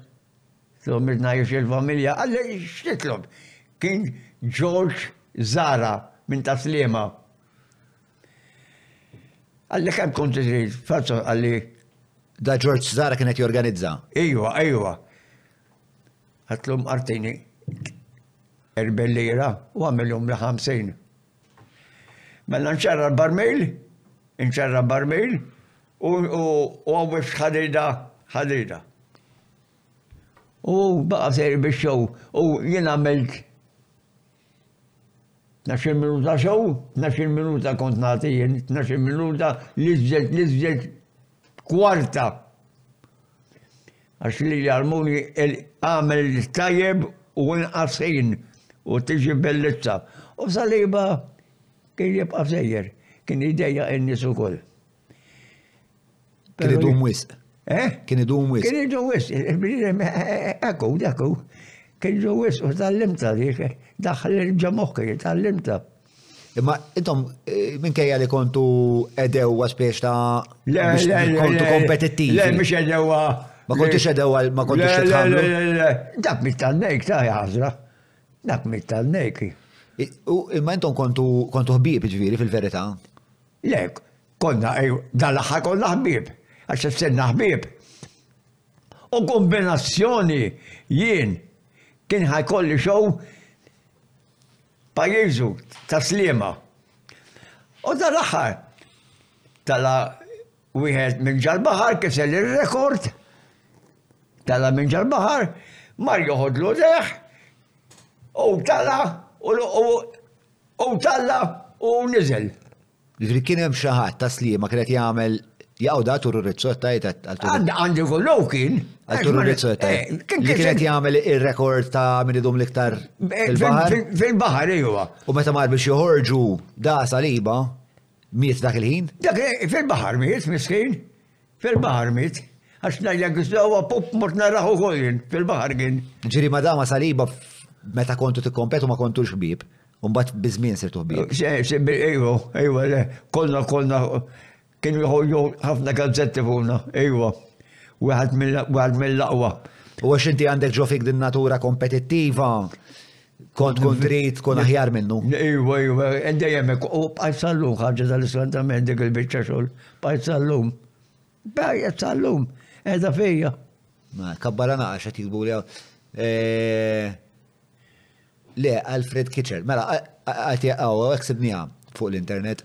Għattilom midna jiex il-familja, għalli xtitlob. Kien George Zara minn ta' slima. Għalli kem kont iżid, fazzo għalli. Da George Zara kienet jorganizza. Ejwa, ejwa. Għatlhom artini erbel lira u għamilhom li ħamsin. Mela nċarra l-barmil, nċarra barmil u għawwex ħadida, ħadida. U baqa sejri biex xow u jien għamilt Tnax-il minuta show, tnax-il minuta kont nagħti jien, tnax-il minuta l-iżjed l-iżjed kwarta. Għax li jarmuni għamel tajjeb u inqas ħin u tiġi bellizza. U saliba kien jibqa' sejjer, kien ideja n-nies ukoll. Kien idum wisq. Eh? Kien idum wisq. Kien idum wisq. Ekku, ekku. Kien idum wisq u tal-limta dik. Daħħal il-ġamokki, tal-limta. Imma intom eh, minkejja li kontu edewa spiex ta' kontu kompetittivi. Le, mhux edewa. Ma kontux edewa, ma kontux titħamlu. Dak mit-tannejk ta' jazra. Dak mit-tannejk. Imma intom kontu ħbib ġviri fil-verità. Le, konna, dan l-aħħar konna ħbieb, għax isirna ħbieb. U kombinazzjoni jien kien ħajkolli xow pajizu ta' slima. U dan l-aħħar tala wieħed minn ġal-baħar kisel ir-rekord tala minn ġal-baħar mar joħodlu deħ u tala u U talla' u niżel. Jiġri kien hemm xi ħadd ta' Sliema kien qed jagħmel jaqgħu da turu rizzot tajt għal Għandi kollu kien. Għal turu rizzot tajt. Eh, kien qed jagħmel ir-rekord ta' min idum l-iktar eh, fil-baħar. Fil-baħar ejwa. U meta mar biex joħorġu da saliba miet dak il-ħin? Dak fil-baħar miet miskin. Fil-baħar miet, għax najja għisdawa pop mort naraħ ukoll jien, fil-baħar kien. Ġiri ma dama saliba meta kontu tikkompetu ma kontux ħbieb, u mbagħad biżmien sirtu ħbieb. Ejwa, ejwa, le, konna konna kienu jħollu ħafna gazzetti fuqna, ejwa. Wieħed mill-aqwa. U għax inti għandek ġo fik din natura kompetittiva, Kont kont trid tkun aħjar minnu. Iwa, iwa, dejjem u bqajt sallum ħarġa tal-iskantament dik il-biċċa xogħol. Bqajt sallum. Bqajt sallum. Edha fija. Ma kabbara naqax qed jikbu li eh, Le, Alfred Kitcher. Mela, għati għaw, għaksibni fuq l-internet.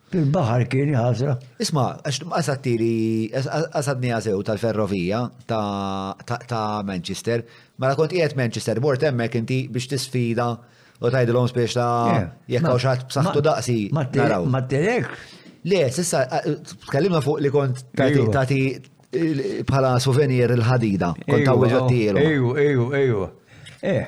Il-baħar kien ħażra. Isma, għax qasad tiri, qasad nijasew tal-ferrovija ta' Manchester, mela kont qiegħed Manchester, bort hemmhekk inti biex tisfida u tgħidilhom spiex ta' eh, jekk hawn xatt b'saħħtu daqsi. Ma tirek? Le, sissa tkellimna fuq li kont tagħti bħala souvenir il-ħadida, kont tawweġ għattijielu. Eju, eju, eju. Eh.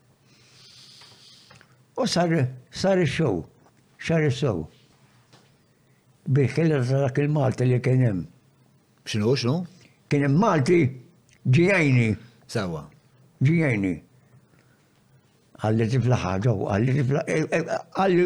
U sar sar ix-show, sar is-show. Bil-ħila ta' dak il-Malti li kien hemm. X'nu, x'nu? Kien hemm Malti ġiegħini. Sawa. Ġiegħini. Għalli tifla ħaġa, għalli tifla. Eh, eh, għalli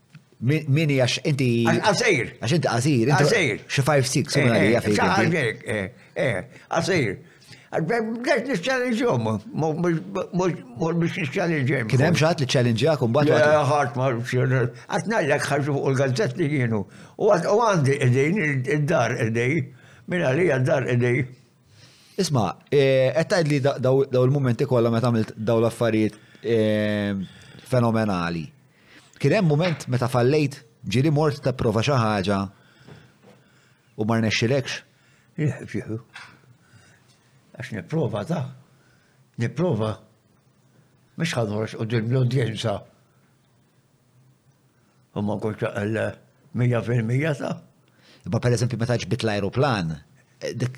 Mini għax inti. Għazir. Għax inti għazir. Għazir. Xi 5-6 u għalija fi. Għazir. Għax nix-challenge-jom, mux nix-challenge-jom. Kien hemm xaħat li challenge jak un batu. Għat ma għat nallek ħarġu fuq il-gazzett li jienu. U għandi id-dejn id-dar id-dej, minn għalija d-dar id-dej. Isma, eh, qed tgħid li daw il-mumenti kollha meta għamilt daw l-affarijiet eh, fenomenali. Kien hemm mument meta fallejt ġiri mort ta' prova xi ħaġa u ma rnexxilekx. Fieħu. Għax nipprova ta' nipprova mhux ħadħorx u din l-udjenza U ma kull ċaqal 100% sa. Imma per eżempju meta ġbit l-ajruplan, eh, dik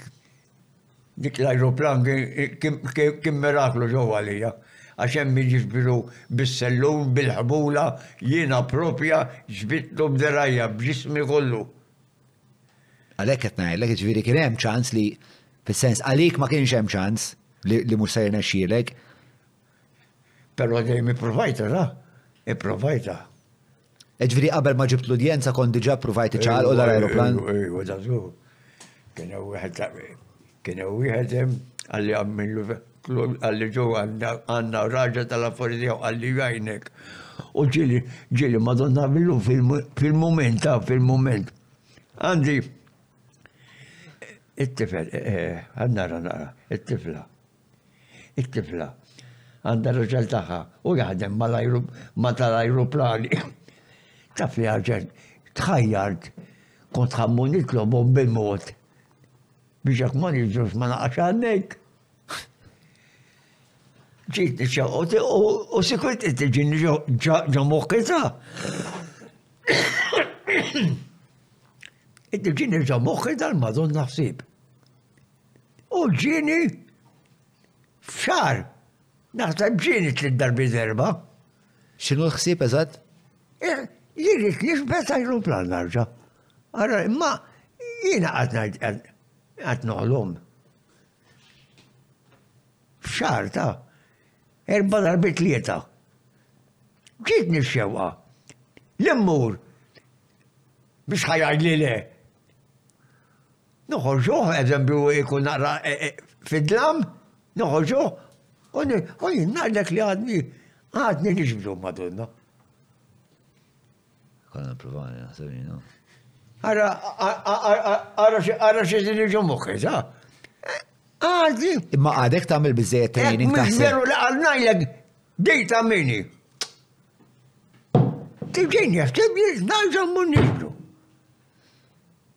dik l-ajruplan kien miraklu ġew għalija. Għax hemm jiġbiru bis-sellum, bil-ħbula, jiena propja ġbittu b'derajja, b'ġismi kollu. Għalhekk qed ngħidlek, jiġifieri kien hemm ċans li fis-sens għalik ma kienx hemm ċans li mhux se jirnexxielek. Però dejjem ippruvajtha, sa? Ippruvajtha. Jiġifieri qabel ma ġibt l-udjenza kont diġà ppruvajt iċċaqalqu l-ajruplan? Ejwa, da żgur. Kien hemm wieħed ta' kien hemm wieħed hemm għalli għammilu għalli ġew għandna raġa tal-affarijiet jew għalli jgħinek. U ġieli ġieli madonna billu fil-mument ta' fil-mument. Għandi it-tifel, eh, eh, għandna nara, it-tifla. It-tifla għandha r-raġel tagħha u jaħdem ma' tal-ajruplani. Taf li ħaġet, tħajjart, kont ħammu nitlobhom bil-mod biex jekk ma niġux ma naqax għandek. Ġiet nixxaqot u sikwit qed tiġini ġo moħħitha. Qed tiġini ġo moħħitha l-Madonna ħsieb. U ġieni f'xahar. Naħseb ġieni tliet darbiet erba'. X'inhu l-ħsieb eżatt? Eh, li rrid nixbet ajruplan narġa'. Ara, imma jiena qed ngħid qed noħlom. F'xahar ta' erba' darbiet tlieta. Ġiet nixxewqa. L-immur biex ħajgħid li le. Noħorġuh, eżempju, ikun naqra fid-dlam, noħorġuh, u jien ngħidlek li għadni, għadni nixbdu madonna. Konna provani, naħseb jina. Ara, ara, ara xie zini ġomuħi, ta' Għadi. Imma għadek tamil bizzejet training ta' Veru li għalnajlek dejta minni. Tiġin jaftibni, naġa munni.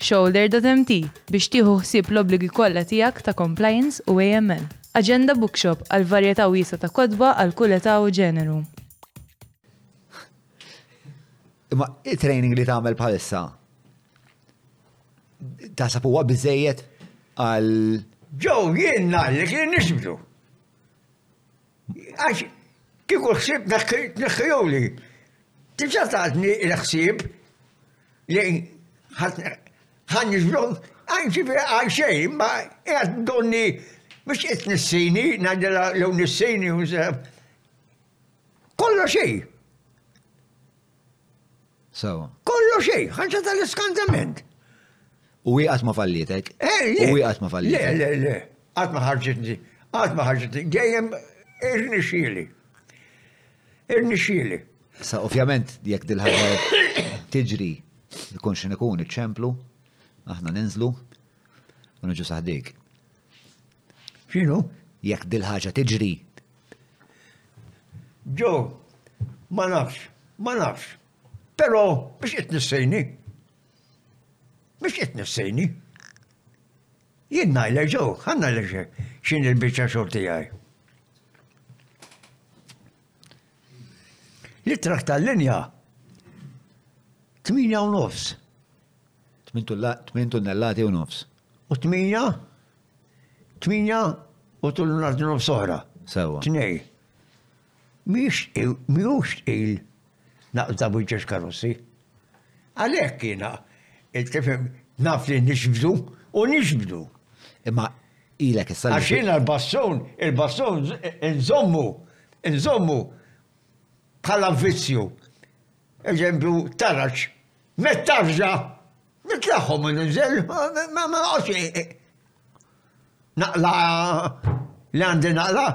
Shoulder dot MT biex tieħu ħsieb l-obbligi kollha tiegħek ta' compliance u AML. Agenda Bookshop għal varjetà wiesgħa ta' kotba għal kull età u ġeneru. Imma it-training li tagħmel bħalissa taħseb huwa biżejjed għal Ġew jien ngħidlek li nixbdu. Għax kieku ħsib tneħħihuli, tiġa tatni l-ħsieb li ħan nixbrom għal ġifieri għal xejn, ma qiegħed donni biex qed nissini, ngħidilha lew nissini u Kollox xejn. Sawa. Kollu xej, ħanċa tal-iskantament. U hi qatt ma fallietek? Eh, u hi qatt ma fallietek? Le, le, le, qatt ma ħarġitni, qatt ma ħarġitni, dejjem irnixxieli. Irnixxieli. Sa ovvjament jekk dil-ħaġa tiġri ikun x'in ikun iċ-ċemplu, aħna ninżlu u niġu saħdik. X'inhu? Jekk dil-ħaġa tiġri. Jo, ma nafx, ma nafx. Però biex qed nissejni. Biex qed nissejni. Jien ngħidlek ġo, ħanna ngħidlek x'in il-biċċa xogħol tiegħi. Li trak tal-linja 8 u nofs. 8 tunnellati u nofs. U 8 Tmienja u tul ngħaddu nofs oħra. Sewwa. Tnej. Mhux tqil naqbda b'wiċċex karozzi. Għalhekk jiena tifhem naf li nixbdu u nixbdu. Imma ilek issa. Għax jiena l-bassun, il-bassun nżommu, nżommu bħala vizzju. Eżempju, taraġ, met tarġa, Nitlagħhom minn inżel, ma noqgħodx naqla li għandi naqla.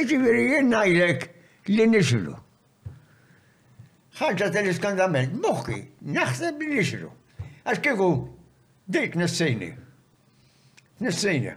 Iġifieri jien ngħidlek li nixru. Ħaġa tal-iskandament, moħħi, naħseb li nixru. Għax kieku dik nissejni. Nissejni.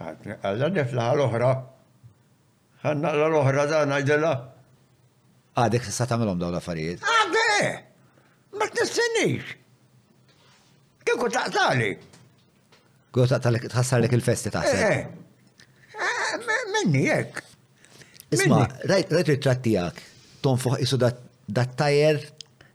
Għalla niflaħa l-oħra. Għan naqla l-oħra da ngħidilha. Għadek tista' tagħmilhom dawn l-affarijiet. Għadhe! Ah, Ma tnissennix. Kieku taqtali. Kieku taqtali tħassarlek il-festi taħseb. Eh, eh. Ah, minni jekk. Isma, rajt ritrat tiegħek tonfoħ isu dat-tajer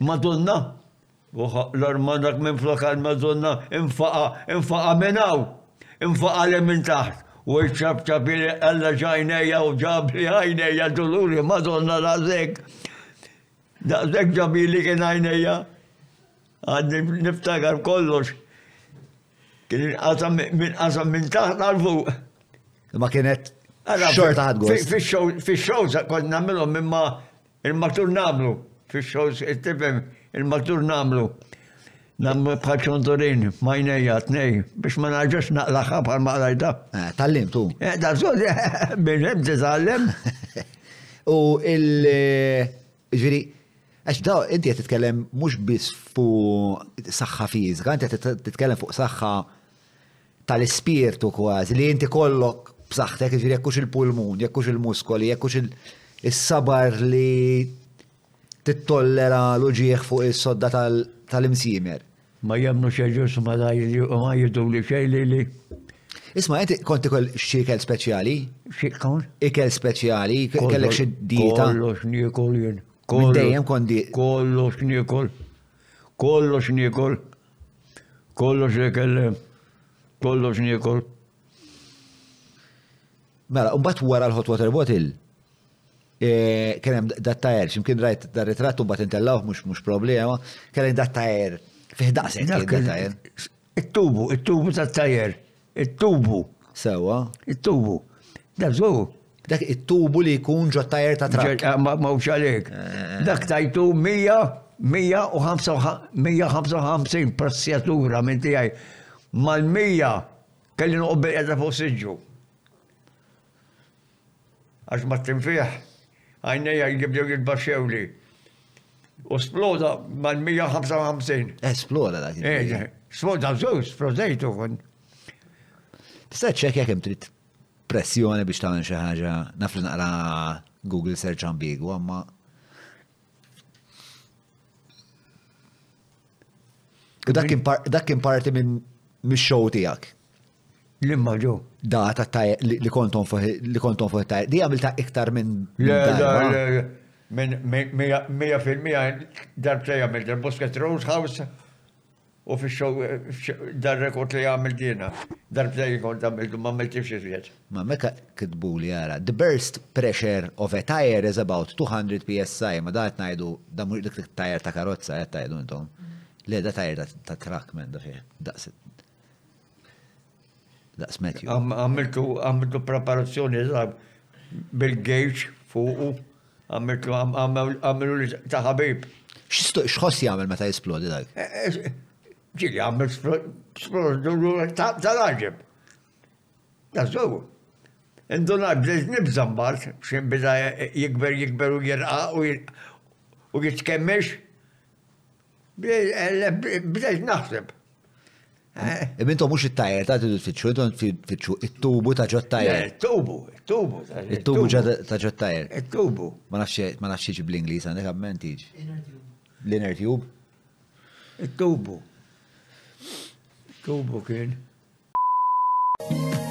Madonna! Uħaq l-armanak minn flok għall-Madonna, infaqa, infaqa minn hawn! Infaqa li minn taħt! U iċċabċab li Alla ġajnejja u ġab li għajnejja doluri Madonna daqshekk. Daqshekk ġabili kien għajnejja. Għad niftakar kollox. Kien inqasam minn qasam minn taħt għal fuq. Ma kienet xorta ħad Fi-show, fi-show, kont namilhom minn ma' Il-matur nagħmlu fix-xogħol qed tifhem il-matur nagħmlu nagħmlu bħal ċonturin m'għajnejja tnej biex ma narġax naqlaħħa bħal ma qrajta. Eh, tallim tu. Eh, da sod minn hemm titgħallem. U il eh, ġifieri Għax da, inti għet titkellem mux bis fu saħħa fizika, inti għet titkellem fuq saħħa tal-ispirtu kważi li inti kollok b'saħħtek, jiġifieri jekk hux il-pulmun, jekk hux il-muskoli, jekk hux is-sabar li tittollera l-uġigħ fuq is-sodda tal-imsiemer. Ma jemmnu xejn ġus ma ma jiddu li xejn li li. Isma, inti kont ikel xikel speċjali? Xikel? Ikel speċjali, kellek xi dieta. Kollox niekol jien. Dejjem kont dieta. Kollox niekol. Kollox niekol. Kollox li kellem, kollox niekol. Mela, u bat wara l-hot water bottle, eh, kien hemm dat tajer, ximkien rajt dar ritratt u bat intellawh mhux mhux problema, kien hemm dat tajer, fih daqshekk kien dat tajer. It-tubu, it-tubu tat-tajer. It-tubu. Sewwa. It-tubu. Dak żgur. Dak it-tubu li jkun ġo tajer ta' trakk. Eh, ma mhux għalik. Eh, eh, Dak tajtu 100 155 prossjatura minn tiegħi mal-100 kelli noqgħod bil-qeda fuq siġġu. Għax mat-tinfigħ għajnejja jibdew jitbaxxewli. U sploda mal-155. Eh, sploda dak. Eh, sploda żewġ, splodejtu kon. Tista' ċċekkja kemm trid pressjoni biex tagħmel xi ħaġa naf li naqra Google search ambigwa, ma Dak kien parti minn mix-show tiegħek. L-imma ġo. Da ta' taj li konton fuq li konton fuq taj. Di għamilta iktar minn. Le, le, le. Minn 100% darbta jagħmel darbosket Rose House U fix-show dan rekord li għamilt jiena. Darbtejn kont għamiltu, m'għamiltiex iżjed. Ma meta kitbuli ara, the burst pressure of a tyre is about 200 PSI, ma dan qed ngħidu, dan mhux dik it-tyre ta' karozza qed tgħidu intom. Le da tyre ta' truck m'għandha fih daqs. Daqs Matthew. Għamiltu għamiltu preparazzjoni żgħar bil-gejġ fuqu, għamiltu għamilu li ta' ħabib. X'ħoss jagħmel meta jisplodi dak? Eh, eh, Ġili għamil splodur tal-għagġeb. Ta' zowu. Induna bżeż nibża mbart, xin biza jikber jikber u jirqa u jitkemmex. Bdejt naħseb. Imma intom mhux it-tajer ta' tidu tfittxu, intom tfittxu it-tubu ta' ġot tajer. It-tubu, it-tubu. It-tubu ta' ġot tajer. It-tubu. Ma nafx ma nafx bl-Ingliż għandek amment iġ. L-inner tube. It-tubu. It-tubu kien.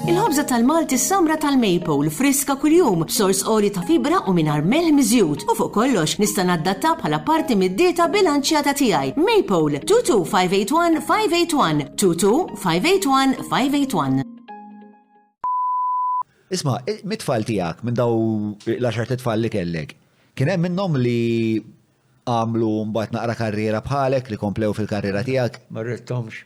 Il-ħobża tal-Malti s-samra tal-maple, friska kuljum, b'sors qoli ta' fibra u mingħajr melħ miżjud. U fuq kollox nista' naddatta bħala parti mid-dieta bilanċjata tiegħi. Maple 22581 581 22581 581. Isma, mit-tfal tiegħek minn daw l-10 tfal li kellek, kien hemm minnhom li għamlu mbagħad naqra karriera bħalek li komplew fil-karriera tiegħek? Ma rridtomx.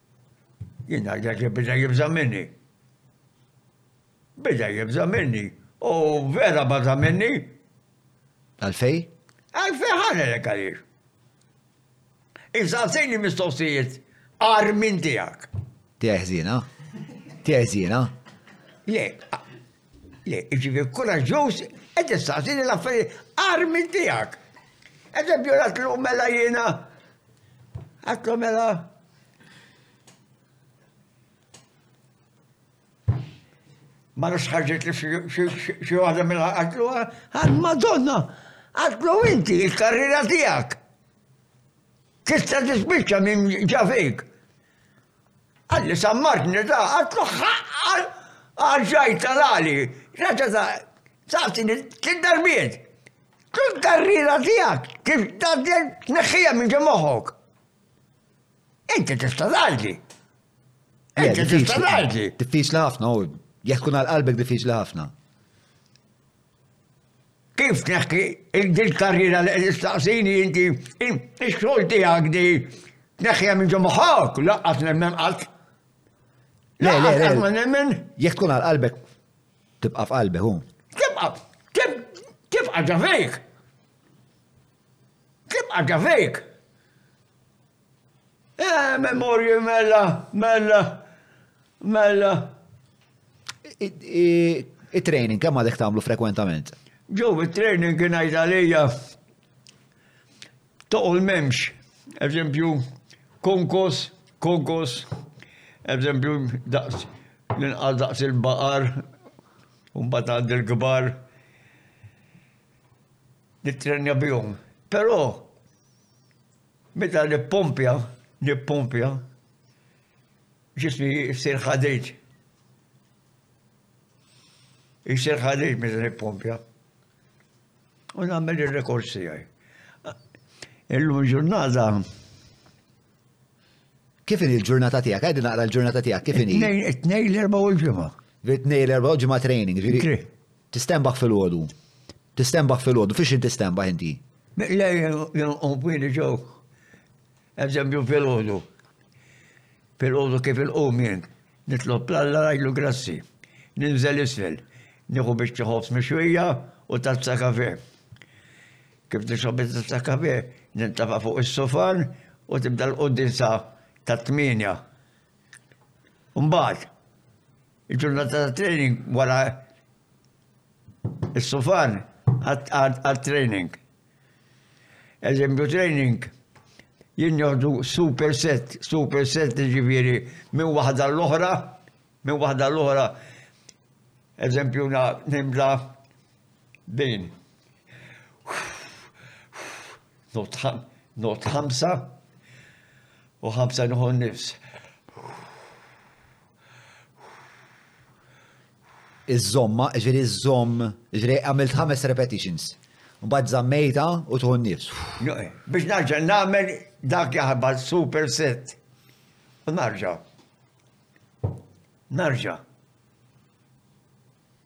Jien ngħidlek li bida jibża' minni. Bida jibża' minni u vera bada minni. Għalfejn? Għalfejn ħanelek għaliex. Isaqsini mistoqsijiet għar minn tiegħek. Tiegħi ħżiena? Tiegħi ħżiena? Le, le, iġivi kuraġġuż qed issaqsini l-affarijiet għar minn tiegħek. Eżempju, għatlu mela jiena, għatlu mela Ma nafx ħarġet li xi waħda minn għatluha, għad madonna, għatlu inti il-karriera tiegħek. Tista' tispiċċa minn ġafik. Għalli sammartni da, għatlu għalġaj tal-għali, raġa ta' saqsini t-darbiet. Tul karriera tiegħek, kif ta' t-neħħija minn ġemoħok. Inti tista' tgħaddi. Inti tista' tgħaddi. Diffiċli ħafna u jekk tkun għal qalbek diffiċli ħafna. Kif neħki il-dil karriera li istaqsini inti ix-xogħol tiegħek di neħja minn ġo moħħok, laqqas nemmen qatt. Le, le, le. Ma nemmen. Jekk tkun għal qalbek tibqa' f'qalbek hu. Tibqa' tibqa' ġafejk. Tibqa' ta' fejk! Eh, memorji mela, mela, mela. It-training kemm għadek tagħmlu frekwentament? Ġo, it-training kien għid għalija toqol memx. Eżempju, konkos, konkos, eżempju, daqs l-inqas daqs il-baqar, un bat għad il-kbar. Nittrenja bihom. Però meta nippompja, nippompja, ġismi jsir ħadid. Jsir ħadid meta nippompja. U nagħmel ir-rekord tiegħi. Illum ġurnata Kif in il-ġurnata tiegħek? Għajdi naqra l-ġurnata tiegħek kif in? It-tnejn l-erba' u l-ġimgħa. It-tnejn l-erba' u ġimgħa training, ġifieri. Tistenbaħ filgħodu. Tistenbaħ filgħodu. Fiex inti stenbaħ inti? Lej jien qompieni ġew. Eżempju filgħodu. Filgħodu kif il-qum jien. Nitlob l-Alla ngħidlu grassi. Ninżel isfel. Nieħu biex ċaħof mixwija u tazza kafe. Kif nixrob tazza kafe, nintafa fuq is-sofan u tibda l-qoddisa ta' tminja. Mbagħad, Il-ġurnata ta' training wara s-sufar għat-training. Eżempju training jien joħdu superset, superset jiġifieri minn waħda l-oħra, minn waħda l-oħra eżempju nimla din. Not ħamsa u ħamsa nieħu n-nifs. Iżżomma, ġiri żżomm, ġiri għamilt ħames repetitions. Mbagħad żammejta u tuħu n-nifs. Biex narġa' nagħmel dak jaħba super set. U narġa'. Narġa'.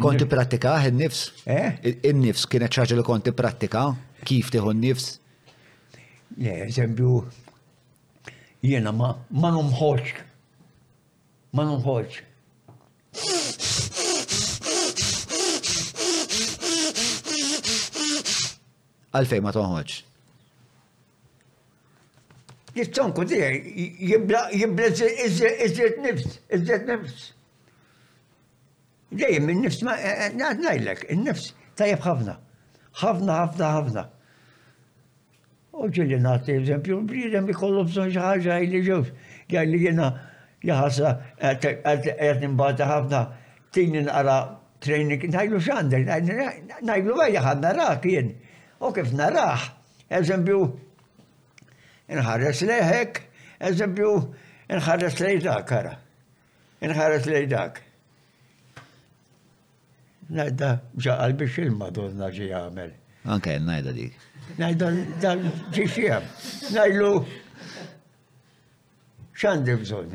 Konti prattika in-nifs? Eh? In-nifs kienet ċaġa li konti prattika kif tieħu n-nifs? Le, eżempju, jiena ma ma numħoċ. Ma numħoċ. Għalfej ma toħoċ? Jittonku tiegħi jibla jibla iżjed nifs, iżjed nifs. Dejjem in-nifs ma eh, eh, ngħidlek, in-nifs tajjeb ħafna. Ħafna, ħafna, ħafna. U ġilli nagħti eżempju, bniedem li kollu bżonn xi ħaġa li ġew, jgħidli jiena jaħasra qed nimbata ħafna tini nqara training, ngħidlu x'għandek, ngħidlu għajja ħad narak jien. U kif narax, Eżempju, inħares leħek, eżempju, inħares lej dak, ara. Inħares lej dak. Najda ġaqal biex il-Madonna ġi għamel. Anke najda dik. Najda dan ġi xiem. Najlu X'għandi bżonn?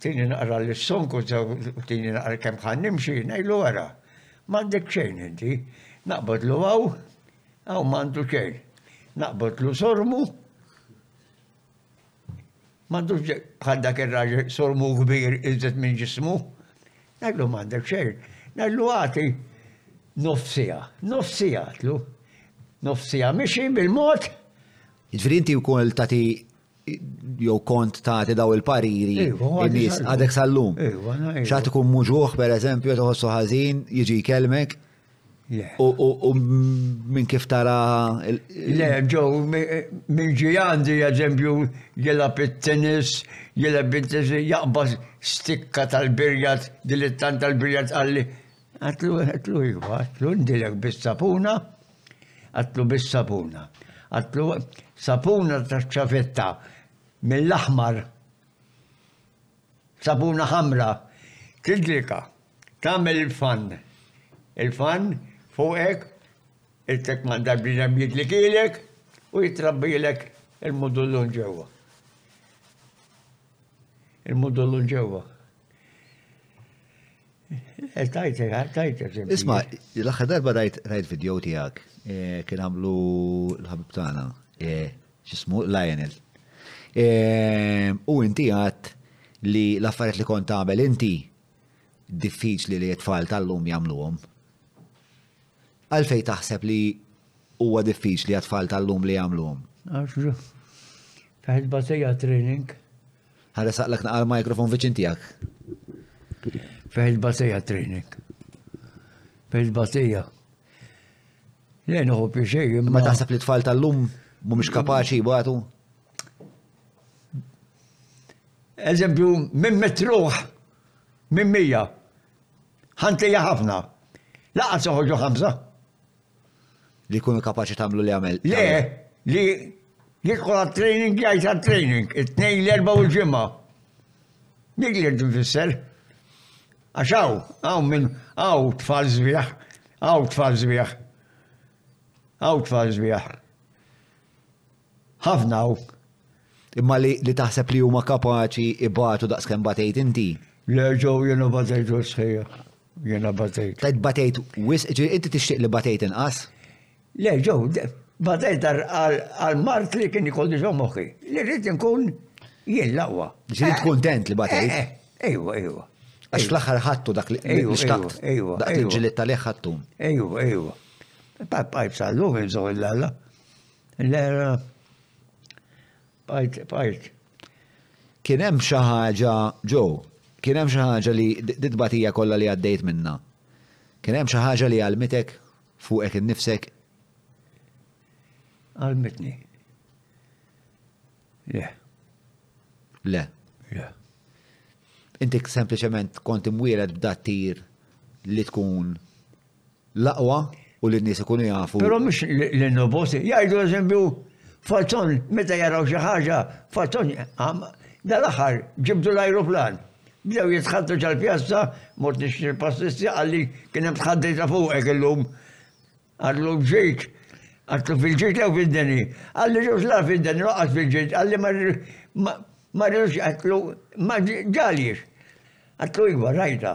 Tini naqra l-isonk u tini naqra kemm ħa nimxi, ngħidlu ara, m'għandek xejn inti. Naqbadlu hawn, hawn m'għandu xejn. Naqbadlu sormu, m'għandux bħal dak ir-raġel sormu kbir iżjed minn ġismu. Ngħidlu m'għandek xejn. Ngħidlu agħti nofsija, nofsija għatlu. Nofsija mixi bil-mod. Ġifieri inti wkoll tagħti jew kont tagħti daw il-pariri iva, in-nies għadek sal-lum. Iva, iva. X'għad ikun muġuħ pereżempju toħossu ħażin jiġi jkellmek u minn kif tara Le, ġew minn ġi għandi eżempju jilgħab it-tennis, jilgħab it-tennis jaqbad stikka tal-birjat, dilettant tal-birjat għalli. Għatlu, għatlu, iva, għatlu, ndilek bis-sapuna. Għatlu bis-sapuna. Għatlu sapuna taċ-ċavetta mill-aħmar. Sapuna ħamra. Tidlika. Tagħmel il-fan. Il-fan fuqek il-tek ma' darbinem jidlikilek u jitrabbilek il-mudullun ġewwa. Il-mudullun ġewwa. Eh, tajt, eh, tajt, Isma, l-axħa darba rajt video tijak, eh, kien għamlu l-ħabib tana, ċismu Lionel. U inti għat li l-affarijiet li kont għamel inti diffiċli li t-tfal tal-lum jamluhom. Għalfej taħseb li huwa diffiċli għat-tfal tal-lum li jamluhom? Għax, taħt batija training, Ħares aqlek naqal mikrofon viċin tiegħek. Fejn il-batija training. Fejn il-batija. Le noħu piexej. Ma taħseb li tfal tal-lum mhumiex kapaċi jibatu? Eżempju, minn metruħ, minn mija, ħantija ħafna, laqqa soħoġu ħamsa. Li jkunu kapaċi tagħmlu li għamel. Le, li jidħol għat-training jgħid għat-training, it-tnejn l-erba' u l-ġimgħa. Dik li rrid nfisser. Għax hawn, hawn minn hawn tfal żbieħ, hawn tfal żbieħ. Hawn tfal żbieħ. Ħafna hawn. Imma li, li taħseb li huma kapaċi ibatu daqskemm batejt inti. Le ġew jiena batejt sħejja. Jena batejt. Tajt batejt wis, ġi inti tixtieq li batejt inqas? Le, ġew, batejt għal-mart li kien ikolli ġo moħħi. Li rrid nkun jien laqwa. Ġi eh, kontent li batejt. Eh, eh, ejwa, ejwa. Għax fl-aħħar ħattu dak li xtaqt. Ejwa. Dak li ġilet tal ħattu. Ejwa, ejwa. Pajp pajp sallu minn zoħ l-alla. L-era. Pajt, pajt. Kien hemm xi ħaġa, Joe, kien hemm xi ħaġa li, dit-tbatija kollha li għaddejt minnha, kien hemm xi ħaġa li għallmitek fuqek innifsek? Għallmitni. Le. Le. Le. Inti sempliċement kont imwiered b'dattir li tkun l-aqwa u li n-nies ikunu jafu. Però mhux l-innovosti, jgħidu eżempju Falzon meta jaraw xi ħaġa, Falzon dal-aħħar ġibdu l-ajruplan. Bdew jitħaddu ġal-pjazza, mort nixtri l-pastisti għalli kien hemm tħaddejta fuqek illum. Għallu ġejk, għatlu fil-ġejk jew fil-deni. Għalli ġewx la fil-deni, laqas fil-ġejk, għalli ma rridux għatlu ma ġaliex. Għatlu ikbar, rajta.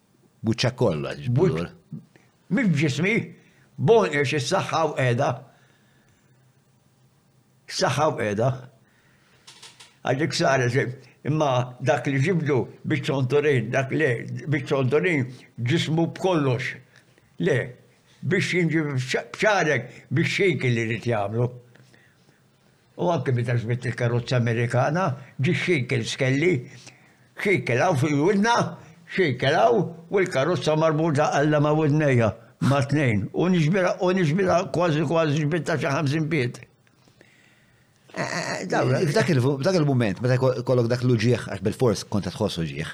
Buċċa kollha ġbur. Mhix b'ġismi, b'għon għex is-saħħa hawn qiegħda. Is-saħħa hawn qiegħda. Għax dik saret, imma dak li ġibdu biċ-ċonturin, dak le, biċ-ċonturin ġismu b'kollox. Le, biex jinġi b'xagħrek bix-xejk li jrid jagħmlu. U anki meta ġbidt il-karozza Amerikana, ġie xejkel Skelly. Xejkel hawn fi widna, xejkel hawn, u l-karozza marbuta għalla ma' widnejja, ma' tnejn, u niġbilha, u niġbilha kważi kważi ġbidtha xi ħamsin pied. F'dak il-mument, meta jkollok dak l-uġieħ, għax bil-fors kont qed tħoss uġieħ.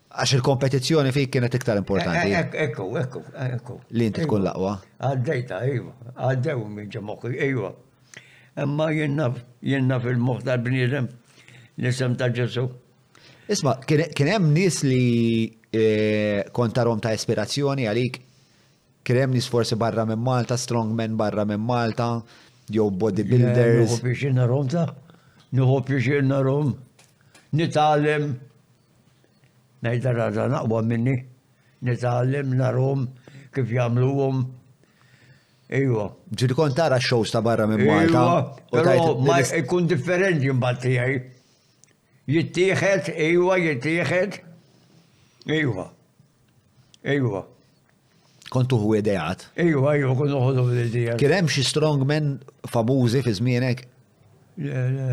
Għax il-kompetizzjoni fik kienet iktar importanti. Eh, eh, ekku, ekku, eh, ekku. Li inti tkun laqwa. Għaddejta, iva, għaddew minn ġemok, iva. Imma jenna, jenna fil-moħ tal-bniedem l-isem ta' Ġesu. Isma, kien hemm nies li kontarom ta' ispirazzjoni għalik? Kien hemm nies forsi barra minn Malta, strongmen barra minn Malta, jew bodybuilders. Nħu biex narom ta' nħu biex narom nitalem Ngħidha raġa naqwa minni, nitgħallem narhom kif jagħmluhom. Ejwa. Ġifieri kont tara shows ta' barra minn Malta. Però ma jkun differenti mbagħad tiegħi. Jittieħed, ejwa, jittieħed. Ejwa. Ejwa. Kontu hu idejat? Iju, iju, kun uħodu l-idejat. Kien hemm xi strongmen famużi fi żmienek? Le, le.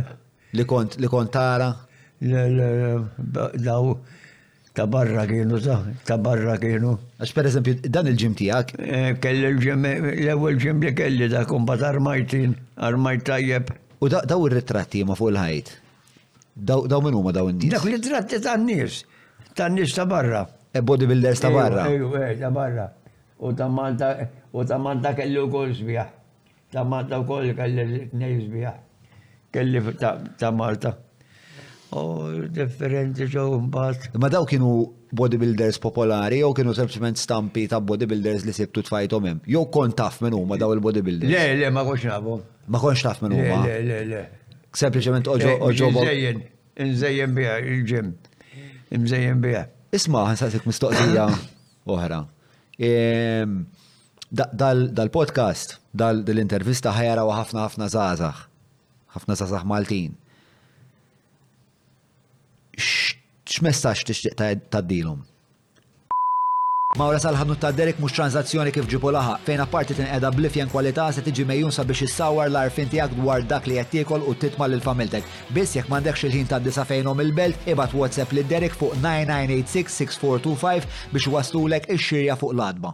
Li kont li kont tara? Le, le, daw ta' barra kienu ta' ta' barra kienu. Għax per eżempju, dan il-ġim tijak? Eh, kelli l-ġim, l-ewel ġim li kelli da kumbat armajtin, armajt tajjeb. U daw il-ritratti ma fuq il-ħajt? Daw minn huma daw in-nies? Dak ritratti tan-nies, tan-nies ta' barra. E bodybuilders ta' barra. Ejju, ejju, ta' barra. U ta' Malta, u ta' Malta kelli wkoll sbieħ. Ta' Malta wkoll kelli tnej sbieħ. Kelli ta' Malta. U differenti ġew imbagħad. Ma daw kienu bodybuilders popolari jew kienu sempliċement stampi ta' bodybuilders li sibtu tfajthom hemm. Jew kont taf minn huma daw il-bodybuilders. Le, le, ma konx nafhom. Ma konx taf minn huma. Le, le, le. Sempliċement oġobok. Nżejjen, nżejjen biha il-ġim. Nżejjen biha. Isma' ħansaqsik mistoqsija oħra. Ehm, dal-podcast, dal-intervista ħajaraw ħafna ħafna zazax, ħafna zazax Maltin. X'messaġġ tixtieq taddilhom? Mawra sal-ħanut ta' Derek mhux tranżazzjoni kif ġipu laħaq, fejn apparti tinqeda bl-ifjen kwalità se tiġi megħjun sabiex issawwar l-għarfien tiegħek dwar dak li qed tiekol u titma' lil familtek. Biss jekk m'għandekx il-ħin tgħaddi sa fejn omm il-belt, ibgħat WhatsApp lil Derek fuq 99866425 biex iwasslulek ix-xirja fuq l-għatba.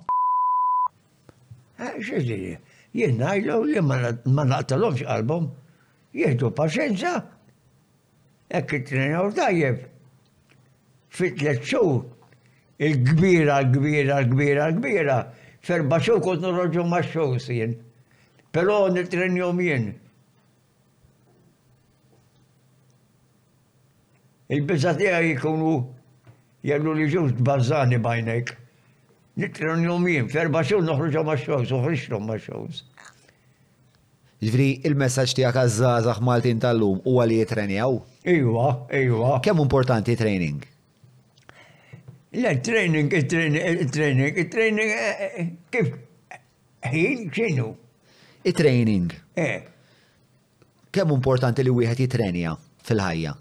X'jiġri? Jien ngħidlu li ma naqtgħilhomx qalbhom. Jieħdu paċenza Jekk ittrenaw tajjeb, fi tliet xhur il-kbira, l-kbira, l-kbira, l-kbira, f'erba' xhur kont noħroġhom ma' shows jien. Però nittrenjhom jien. Il-biża tiegħi jkunu jgħidu li ġewx tbażżani bajnek. Nittrenjhom jien, f'erba' xhur noħroġhom ma' shows, uħriġthom ma' shows. Jiġifieri, il-messaġġ tiegħek għaż-żgħażagħ Maltin tal-lum huwa li jittrenjaw? Iva, iva. Kemm hu importanti training? Le, training, it-training, it-training, kif ħin x'inhu? It-training. Eh. Kemm hu importanti li wieħed jitrenja fil-ħajja?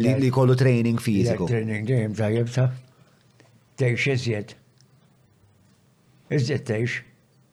Li li jkollu training fiżiku. Training dejjem tajjeb sa. Tgħix iżjed. Iżjed tgħix.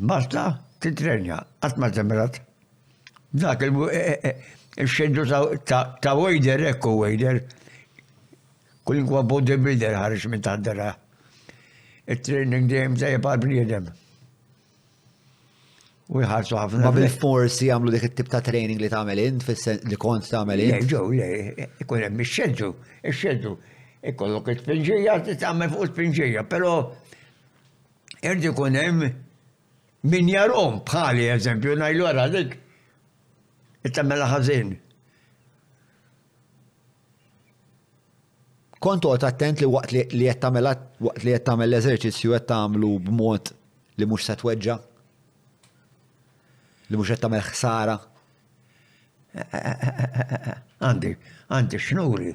Marta titrenja, qatt ma temmrat. Dak il-xeddu ta' wejder, ekku wejder, kulinkwa bodybuilder ħareġ minn taħt dera. Il-training dejjem tajjeb għal bniedem. U jħarsu ħafna. Ma bil-forsi jagħmlu dik it-tip ta' training li tagħmel int li kont tagħmel int. Le, ġew, le, ikun hemm ix-xeddu, ix-xeddu. Ikollok it-tpinġija, tagħmel fuq it-tpinġija, però Irid ikun hemm min jarhom bħali eżempju ngħidlu ara dik it-temmela ħażin. Kont toqgħod attent li waqt li qed tagħmel waqt li qed tagħmel l-eżerċizzju qed tagħmlu b'mod li mhux se tweġġa' li mhux qed tagħmel ħsara. Għandi, għandi xnuri.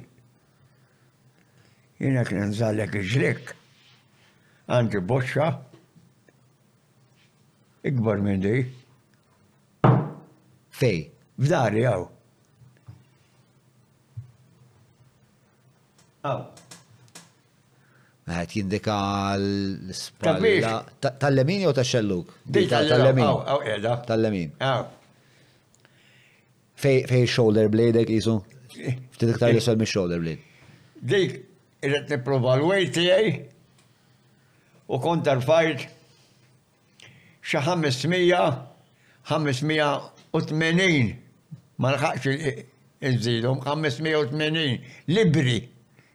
Jiena kien nżallek iġrek, għandi boċċa ikbar minn di. Fej? F'dari għaw. Għaw. Għet jindika l-spalla. Tal-lemin jew ta' xelluk? Tal-lemin. Tal-lemin. Fej shoulder blade qisu? Ftit iktar li semmi shoulder blade. Dik irrid nipprova l-weight tiegħi u kont arfajt xi 500 580 ma nħaqx inżidhom 580 libri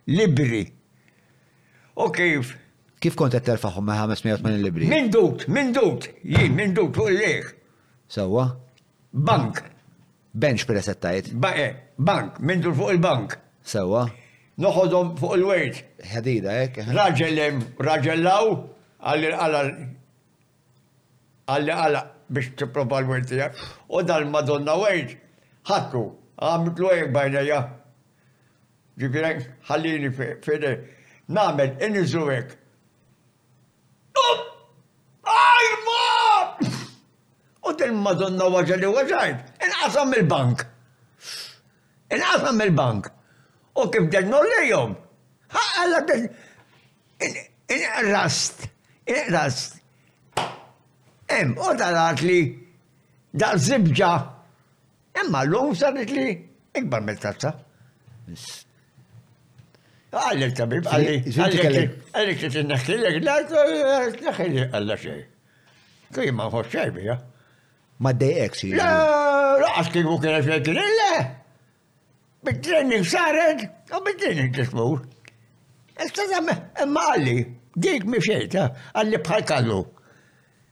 libri. U kif? Kif kont qed terfahom ma' 580 libri? Min dut, min dut, jien min dut fuq il-leħ. Sewwa? Bank. Bench b'tliet settajiet. Baqe. Bank. Mindur fuq il-bank. Sewwa. Noħodhom fuq il-wirt. Ħdida, hekk, eħe. Raġel hemm, raġel hawn, qal li l-qala qal li qala biex tipprova l-wirt tiegħek. U dan madonna wirt ħadtu, għamiltlu hekk b'għajnejja. Ġifieri ħallini f'idejh. Nagħmel, iniżżlu hekk. Ajwa! U din Madonna waġa li waġajt, inqasam mill-bank. Inqasam mill-bank. U kif bdejt noll lejhom, ħaqqa din inqrast, inqrast. Hemm, u tarat li daqs żibġa Imma llum saret li ikbar mill-tazza. Għalli ah, l-tabib, għalli. Għalli kif t-naħti l-ek, naħti li għalla xej. Kuj ma nħoċ xej bija. Ma d-dejek si. Laqas kif u kena xej kien le. Bit-training saret, u bit-training t-ismur. Istaza, imma għalli, dik mi xejta, għalli bħal kallu.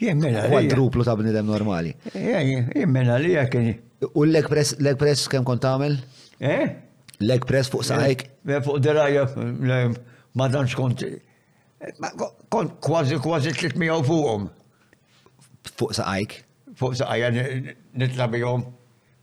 Jimmena. Kwadruplu ta' bnidem normali. Jimmena li jek. U l-leg press, leg press kem kont tagħmel? Eh? Leg press fuq sajk? Eh, fuq dirajja, ma danx kont. Kont kważi kważi 300 fuqhom. Fuq saqajk? Fuq saqajja nitla bihom.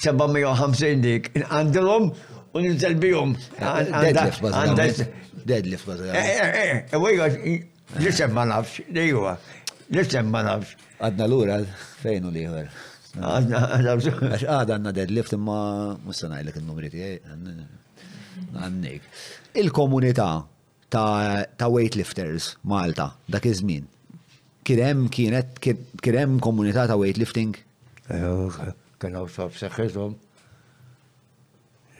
750 dik, għandilhom u ninżel bihom. Deadlift ma tagħmel. Eh, eh, eh, ewwejja, l-isem ma nafx, lejwa, l-isem ma nafx. Għadna lura fejn u liħor. Għadna, għax għadna għandna deadlift imma musta ngħidlek in-numri tiegħi għannik. Il-komunità ta' weightlifters Malta dak iż-żmien. Kien hemm kienet kien hemm komunità ta' weightlifting? Kien hawn sab seħħithom.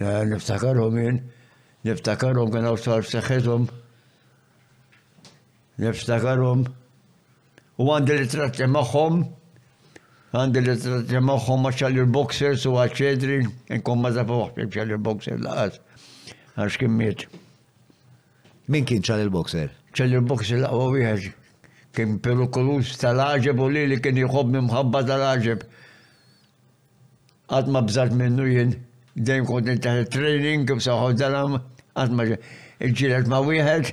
Niftakarhom jien, niftakarhom kien hawn sab seħħithom. Niftakarhom. U għandi li tratti magħhom, għandi li tratti magħhom għax għal il-boxers u għal ċedri, inkom ma tafu waħfim għal il-boxers laqas. Għax kien miet. Min kien ċar il-boxer? Ċar il-boxer l-aqwa wieħed kien perikoluż tal-għaġeb u li kien jħobbni mħabba tal-għaġeb. Qatt ma bżat minnu jien dejjem kont intaħ training kif saħħu dalam qatt ma ġġielet ma' wieħed.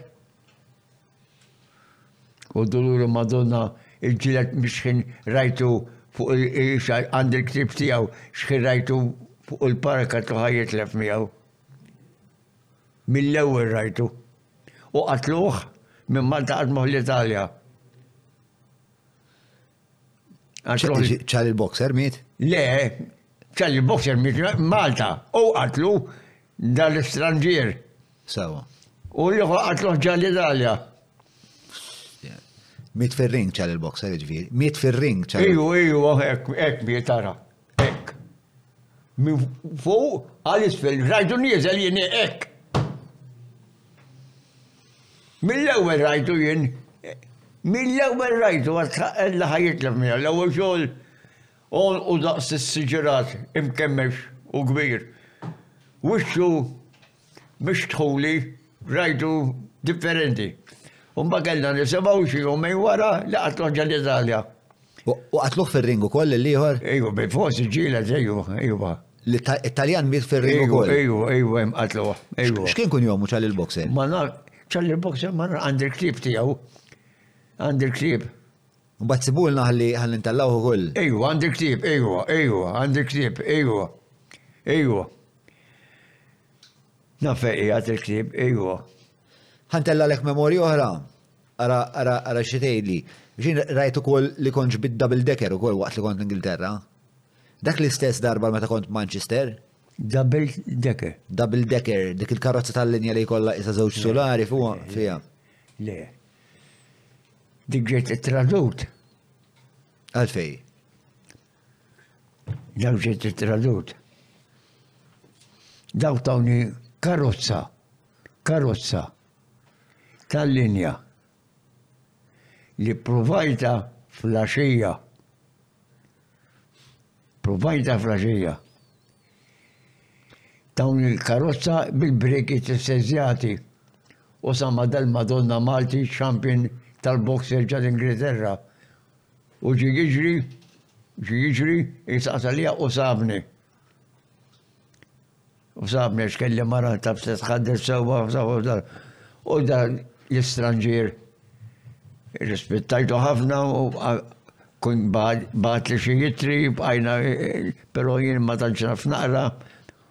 U duluru Madonna ġġielet biex kien rajtu fuq għandi l-ktib tiegħu x'kien rajtu fuq il-parka tuħaj jitlef miegħu. Mill-ewwel rajtu. U qatluh minn Malta qadmuh l-Italja. Ċal il-boxer miet? Le, ċal il-boxer miet Malta. U qatlu dal-istranġier. Sawa. U l-ieħor qatluh ġal l-Italja. Miet fir-ring ċal il-boxer ġviri. Miet fir-ring ċal. Iju, iju, ek miet tara. Hekk. Minn fuq għal isfel, rajtu nieżel jien hekk. Mill-ewwel rajtu jien, mill-ewwel rajtu għax ella ħajitlef miegħu l-ewwel xogħol on u daqs is-siġirat imkemmex u kbir. Wixxu Mhux dħuli, rajtu differenti. U mbagħad kellna nisimgħu xi jumejn wara li qatluh ġol Italja. U qatluh fir-ring ukoll l-ieħor? Ejju, bil fos ġielet, ejju, ejju. L-Italjan miet fir-ring ukoll. Ejju, ejju, hemm qatluh. X'kien kun jomu ċalli l-boxer? Ma naf, ċalli l-boxer ma naf, għandi l-ktieb tiegħu. Għandi l-ktieb. Mbagħad sibulna ħalli ħalli ntellgħuh ukoll. Ejju, għandi l-ktieb, ejju, ejju, għandi l-ktieb, ejju. Ejju. Naf fejn qiegħed il-ktieb, ejwa. Ħantella lek memorja oħra. Ara, ara, ara xi tgħidli. X'in rajt ukoll li kontx bid-double decker ukoll waqt li kont l-Ingilterra. Dak l-istess darba meta kont Manchester. Double decker. Double decker, dik il-karozza tal-linja li jkollha isa żewġ sulari fuqha fiha. Le. Dik ġiet ittradut. Għalfej. Daw ġiet tradut. Daw tawni karozza, karozza tal-linja li provajta fl-axija. Provajta fl-axija. Tawni l-karozza bil-breki t-sezzjati u sama dal-Madonna Malti champion tal-boxer ġal-Ingilterra U ġie jiġri, ġie jiġri, jisaqas għalija u sabni. U sabni għax kelli mara taf se tħaddet sewwa u da l-istranġier rispettajtu ħafna u kun bat li xi jitri bqajna però jien ma tantx naf naqra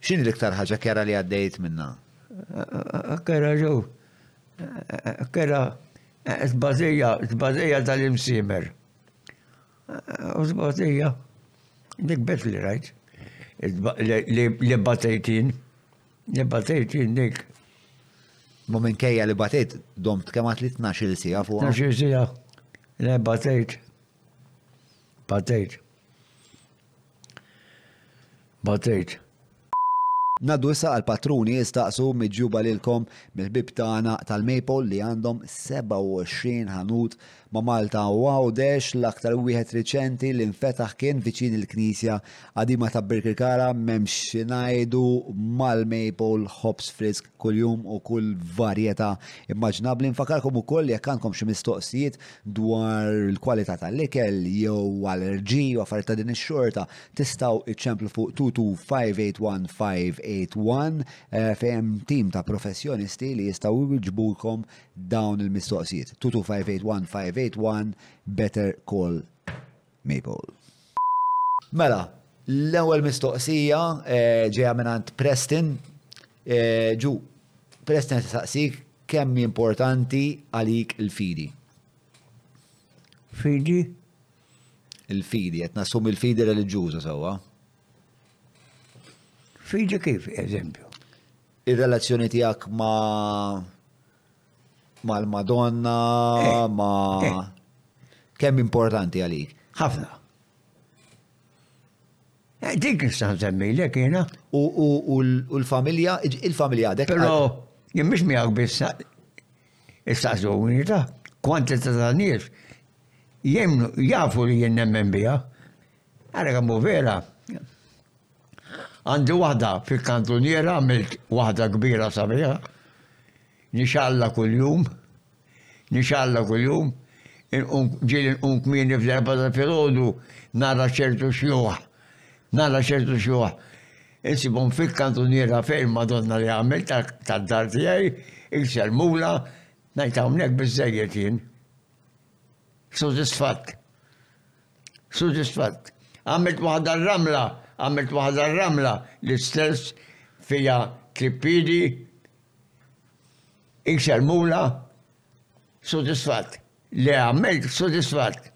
X'inhi l-iktar ħaġa kera li għaddejt minnha? Kera ġew. Kera tbażija, tbażija tal-imsiemer. U tbażija dik bet li rajt. Li batejtin. Li batejtin dik. Ma minn kejja li batejt domt kemm għat li 12 sija fuq. 12 sija. Le batejt. Batejt. Batejt. Naddu issa għal patruni jistaqsu miġjuba lilkom mill-bib tagħna tal-Maple li għandhom 27 ħanut ma' Malta u Għawdex l-aktar wieħed riċenti li nfetaħ kien viċin il-Knisja qadima ta' Birkirkara m'hemmx xi ngħidu mal-Maple Hops Frisk kuljum u kull varjetà immaġinabbli. Nfakarkom ukoll jekk għandkom xi mistoqsijiet dwar il-kwalità tal-ikel jew allerġi u affarijiet ta' din ix-xorta tistgħu iċċemplu fuq 22581 eh, fejn tim ta' professjonisti li jistgħu jwiġbulkom dawn il-mistoqsijiet. 22581 Better Call Maple. Mela, l-ewwel mistoqsija ġejja mingħand Preston. Ġu, Preston se saqsik kemm importanti għalik il-fidi? Fidi? Il-fidi, qed nassumi l-fidi reliġjuża sewwa. Fidi kif, eżempju? Ir-relazzjoni tiegħek ma' mal-Madonna, eh, ma. Eh. Kemm importanti għalik? Ħafna. Eh, dik nistan semmi l jena. U l-familja, il-familja għadek. Pero, jimmix mi għak bissa, issa zowni ta' kwantita ta' nies, jemnu, jafu li jennemmen bija, għara għammu vera, Għandi waħda fil-kantuniera għamilt waħda kbira sabiħa. Nixalla kuljum. Nixalla kuljum. Ġieli nqum kmieni f'darba ta' filgħodu nara ċertu xjuħ. Nara ċertu xjuħ. Insibhom fil-kantuniera fejn Madonna li għamil tad-dar tiegħi, ikser mula, ngħid hawnhekk biżejjed jien. Sodisfatt. Sodisfatt. Għamilt waħda r-ramla, għamilt waħda r-ramla, l-istess fiha klippidi, ikser mula, sodisfatt. Le għamilt sodisfatt.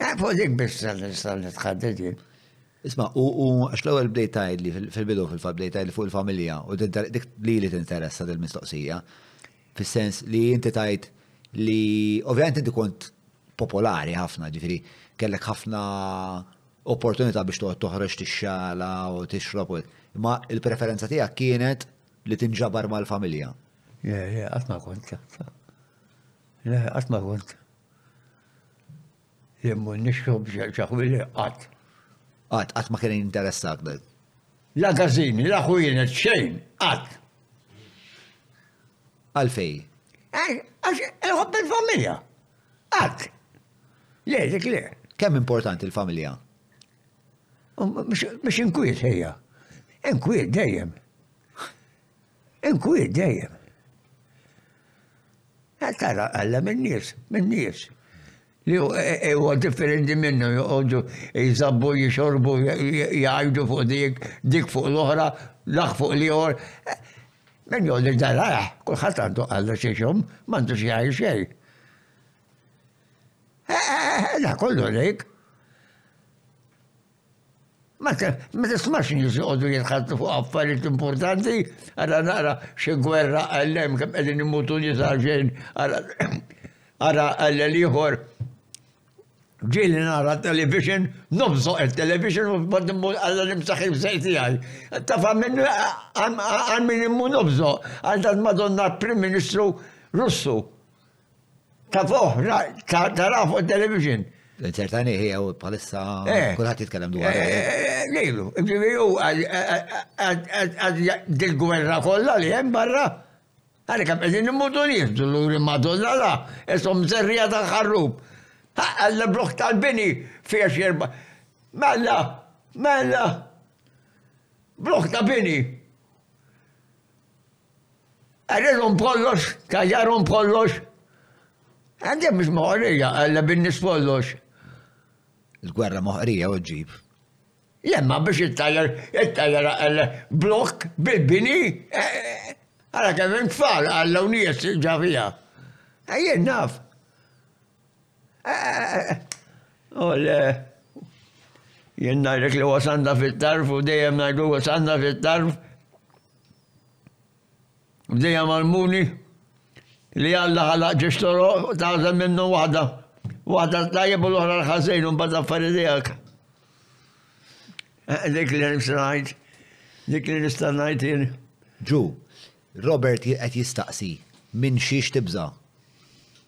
Eh, fuq dik biss nista' nitħadded jien. Isma', u għax l-ewwel bdejt tgħidli fil-bidu fil-fatt bdejt tgħidli fuq il-familja u dik li li tinteressa dil-mistoqsija. Fis-sens li inti tajt li ovvjament inti kont popolari ħafna, ġifieri kellek ħafna opportunità biex toqgħod toħroġ tixxala u tixrob. Imma il-preferenza tiegħek kienet li tinġabar mal-familja. Le, le, qatt ma kont. Le, qatt ma kont. Jien mhu nixrob ġaħwili qatt. Qatt, qatt ma kien jinteressak dak. La gażini, la ħwienet, xejn, qatt. Għalfej? Għax il-ħobb il-familja. Qatt. Le, dik le. Kemm importanti l-familja? Mux inkwiet ħeja. Inkwiet dejjem. Inkwiet dejjem. Tara Alla min-nies, min-nies. Li huwa differenti minnu joqogħdu jżabbu, jixorbu, jgħidu fuq dik, dik fuq l-oħra, laħ fuq l-ieħor. Min jgħidu daraħ, eh, kulħadd għandu Alla xi xum, m'għandu xi jgħid xejn. Eh, eh, da kollu dik. Ma tismax nies joqogħdu jitħaddsu fuq affarijiet importanti, ara naqra xi gwerra għal hemm kemm qegħdin imutu nies għal xejn, ara għal ieħor. Ġieli nara television, nobżoq il-television u bad immur għal l-imsaħħi bżejt tiegħi. Tafa minnu għal min immur nobżoq għal dan Madonna Prim Ministru Russu. Ta' fuq, tara fuq television. L-insertani hija u bħalissa eh. kulħadd jitkellem dwar. Eh, eh, lejlu, ġifieri u dil-gwerra kollha li hemm barra. Għalek għam għedin immutu nies, duluri madonna la, esom zerrija ta' ħarrub. Għalla blok tal-bini fija xerba. Mella, mella, blok ta' bini. Qarilhom kollox, tajjarhom kollox. Għandek mhux moħorija, għalla bin-nies kollox. Il-gwerra moħorija u ġib. Lemma biex it-tajjar, it-tajjar għalla blok bil-bini, għalla kemm tfal għalla u nies ġafija. Ejjen naf. Ole, jien ngħidlek li wasanna fit-tarf u dejjem ngħidu wasanna fit-tarf. Dejjem għalmuni li Alla ħalaq ġiex toroq tażel minnu waħda. Waħda tajjeb u l-oħra l-ħażin u mbagħad affarijiet tiegħek. Eh, dik li nista' ngħid, dik li nista' ngħid jien. Ġu, Robert qed jistaqsi minn xiex tibża'.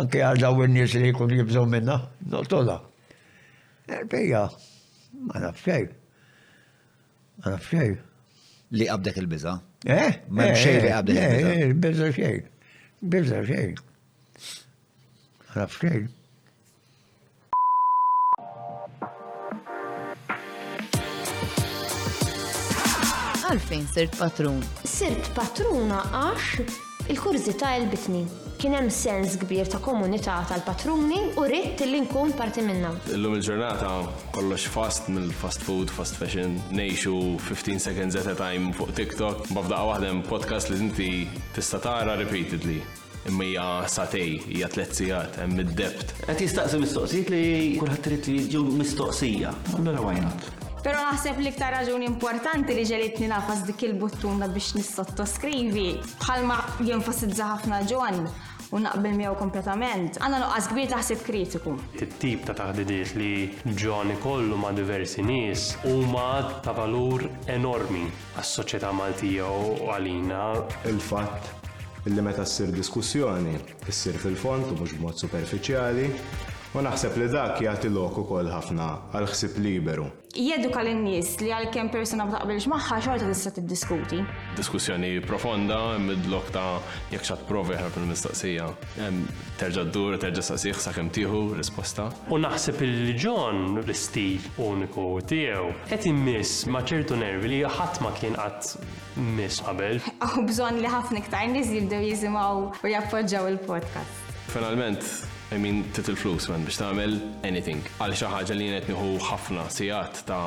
Anke għal daw in-nies li jkunu jibżgħu minnha, noqtolha. Erbija, ma naf xejn. Ma naf xejn. Li qabdek il-biża? Eh? Ma eh, xejn li eh, qabdek il-biża. Eh, il-biża xejn. Biża xejn. Ma naf xejn. Għalfejn sirt patrun? Sirt patruna għax il-kurżità elbitni. Kien hemm sens kbir ta' komunità tal-patruni u ritt li nkun parti minnha. Illum il-ġurnata kollox fast mill-fast food, fast fashion, nejxu 15 seconds at a time fuq TikTok, bafdaqa waħda podcast li inti tista' tara repeatedly. Imma hija satej, hija tliet sigħat, hemm id-debt. Qed jistaqsi mistoqsijiet li kulħadd irid li jiġu mistoqsija. Allura why not? Però naħseb l-iktar raġuni importanti li ġegħlitni nagħfas dik il-buttuna biex nissottoskrivi, bħalma jenfasizza ħafna John, u naqbel miegħu kompletament, għandna nuqqas kbir ta' ħsieb kritiku. It-tip ta' taħdidiet li John ikollu ma' diversi nies huma ta' valur enormi. għas-soċjetà Maltija u għalina. Il-fatt li meta ssir diskussjoni, issir fil-fond u mhux b'mod superfiċjali, u naħseb li dak jagħti lok ukoll ħafna għal ħsieb liberu. Jeduka lin-nies li għalkemm persuna ma taqbilx magħha xorta tista' tiddiskuti. Diskussjoni profonda mid lok ta' jekk x'għad tipprova jaħrab mill-mistoqsija, terġa' ddur u terġa' ssaqsih sakemm tieħu risposta. U naħseb li John l-istil uniku tiegħu. Qed immiss ma' ċertu nervi li ħadd ma kien qatt miss qabel. Hawn bżonn li ħafna iktar nies jibdew jisimgħu u jappoġġaw il-podcast. Finalment, I mean, trid il-flus man biex tagħmel anything. Għal xi ħaġa li jien qed nieħu ħafna sigħat ta'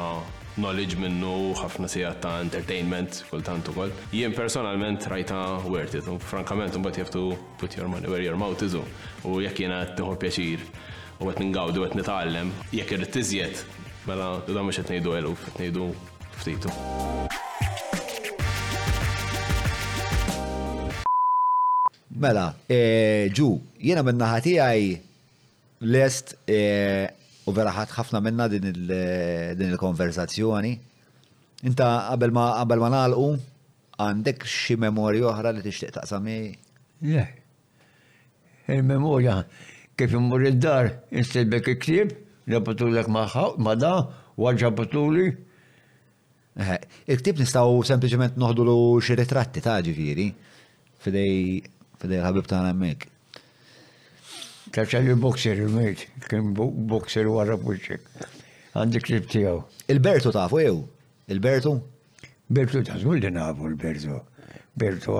knowledge minnu, ħafna sigħat ta' entertainment kultant ukoll. Jien personalment rajtha worth it. Frankament imbagħad you have to put your money where your mouth is u jekk jiena qed nieħu pjaċir U qed ningawdi u qed nitgħallem. Jekk irrid iżjed, mela dan mhux qed ngħidu eluf, qed ngħidu ftit. Mela, ġu, jiena minna ħatijaj lest u vera ħat ħafna minna din il-konverzazzjoni. Inta qabel ma qabel ma nagħlqu għandek xi memorji oħra li tixtieq taqsam miegħi? Le, Il-memorja Kif immur id-dar instilbek il-ktieb, ġabtulek ma' da, wara ġabtuli. Il-ktieb nistgħu sempliċement noħdulu xi ritratti ta' ġifieri fidej fidej ħabib tagħna hemmhekk. Taċċa li boxer il-mejt, kien boxer wara puċċek. Għandi ktieb tiegħu. Il-Bertu tafu jew? Il-Bertu? Bertu ta' żgur li nafu l-Bertu. Bertu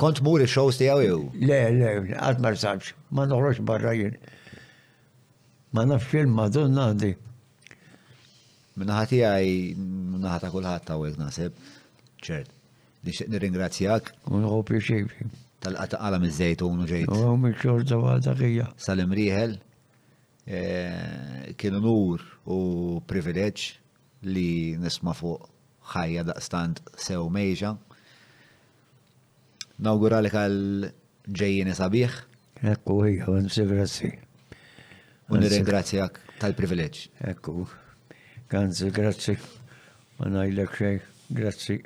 Kont tmur il-shows tiegħu jew? Le, le, qatt ma rsalx, ma noħroġ barra jien. Ma nafx il madonna għandi. Minnaħati għaj, minnaħata kullħat ta' għek nasib, ċert. Nixtieq nirringrazzjak. Unħu pjaċevi. Tal-qata qala miż-żejtun u ġejt. U mill-xorta għadha kija. Sal-imrieħel eh, kien unur u privileġġ li nisma' fuq ħajja daqstant sew mejġa. Nawguralek għal ġejjini sabiħ. Ekku, hija, għanzi grazzi. U nirringrazzjak tal-privileġġ. Ekku, għanzi grazzi. Ma ngħidlek xejn, grazzi.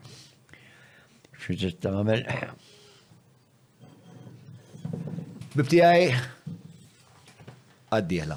Xi trid tagħmel. Bibtijaj, għaddieħla.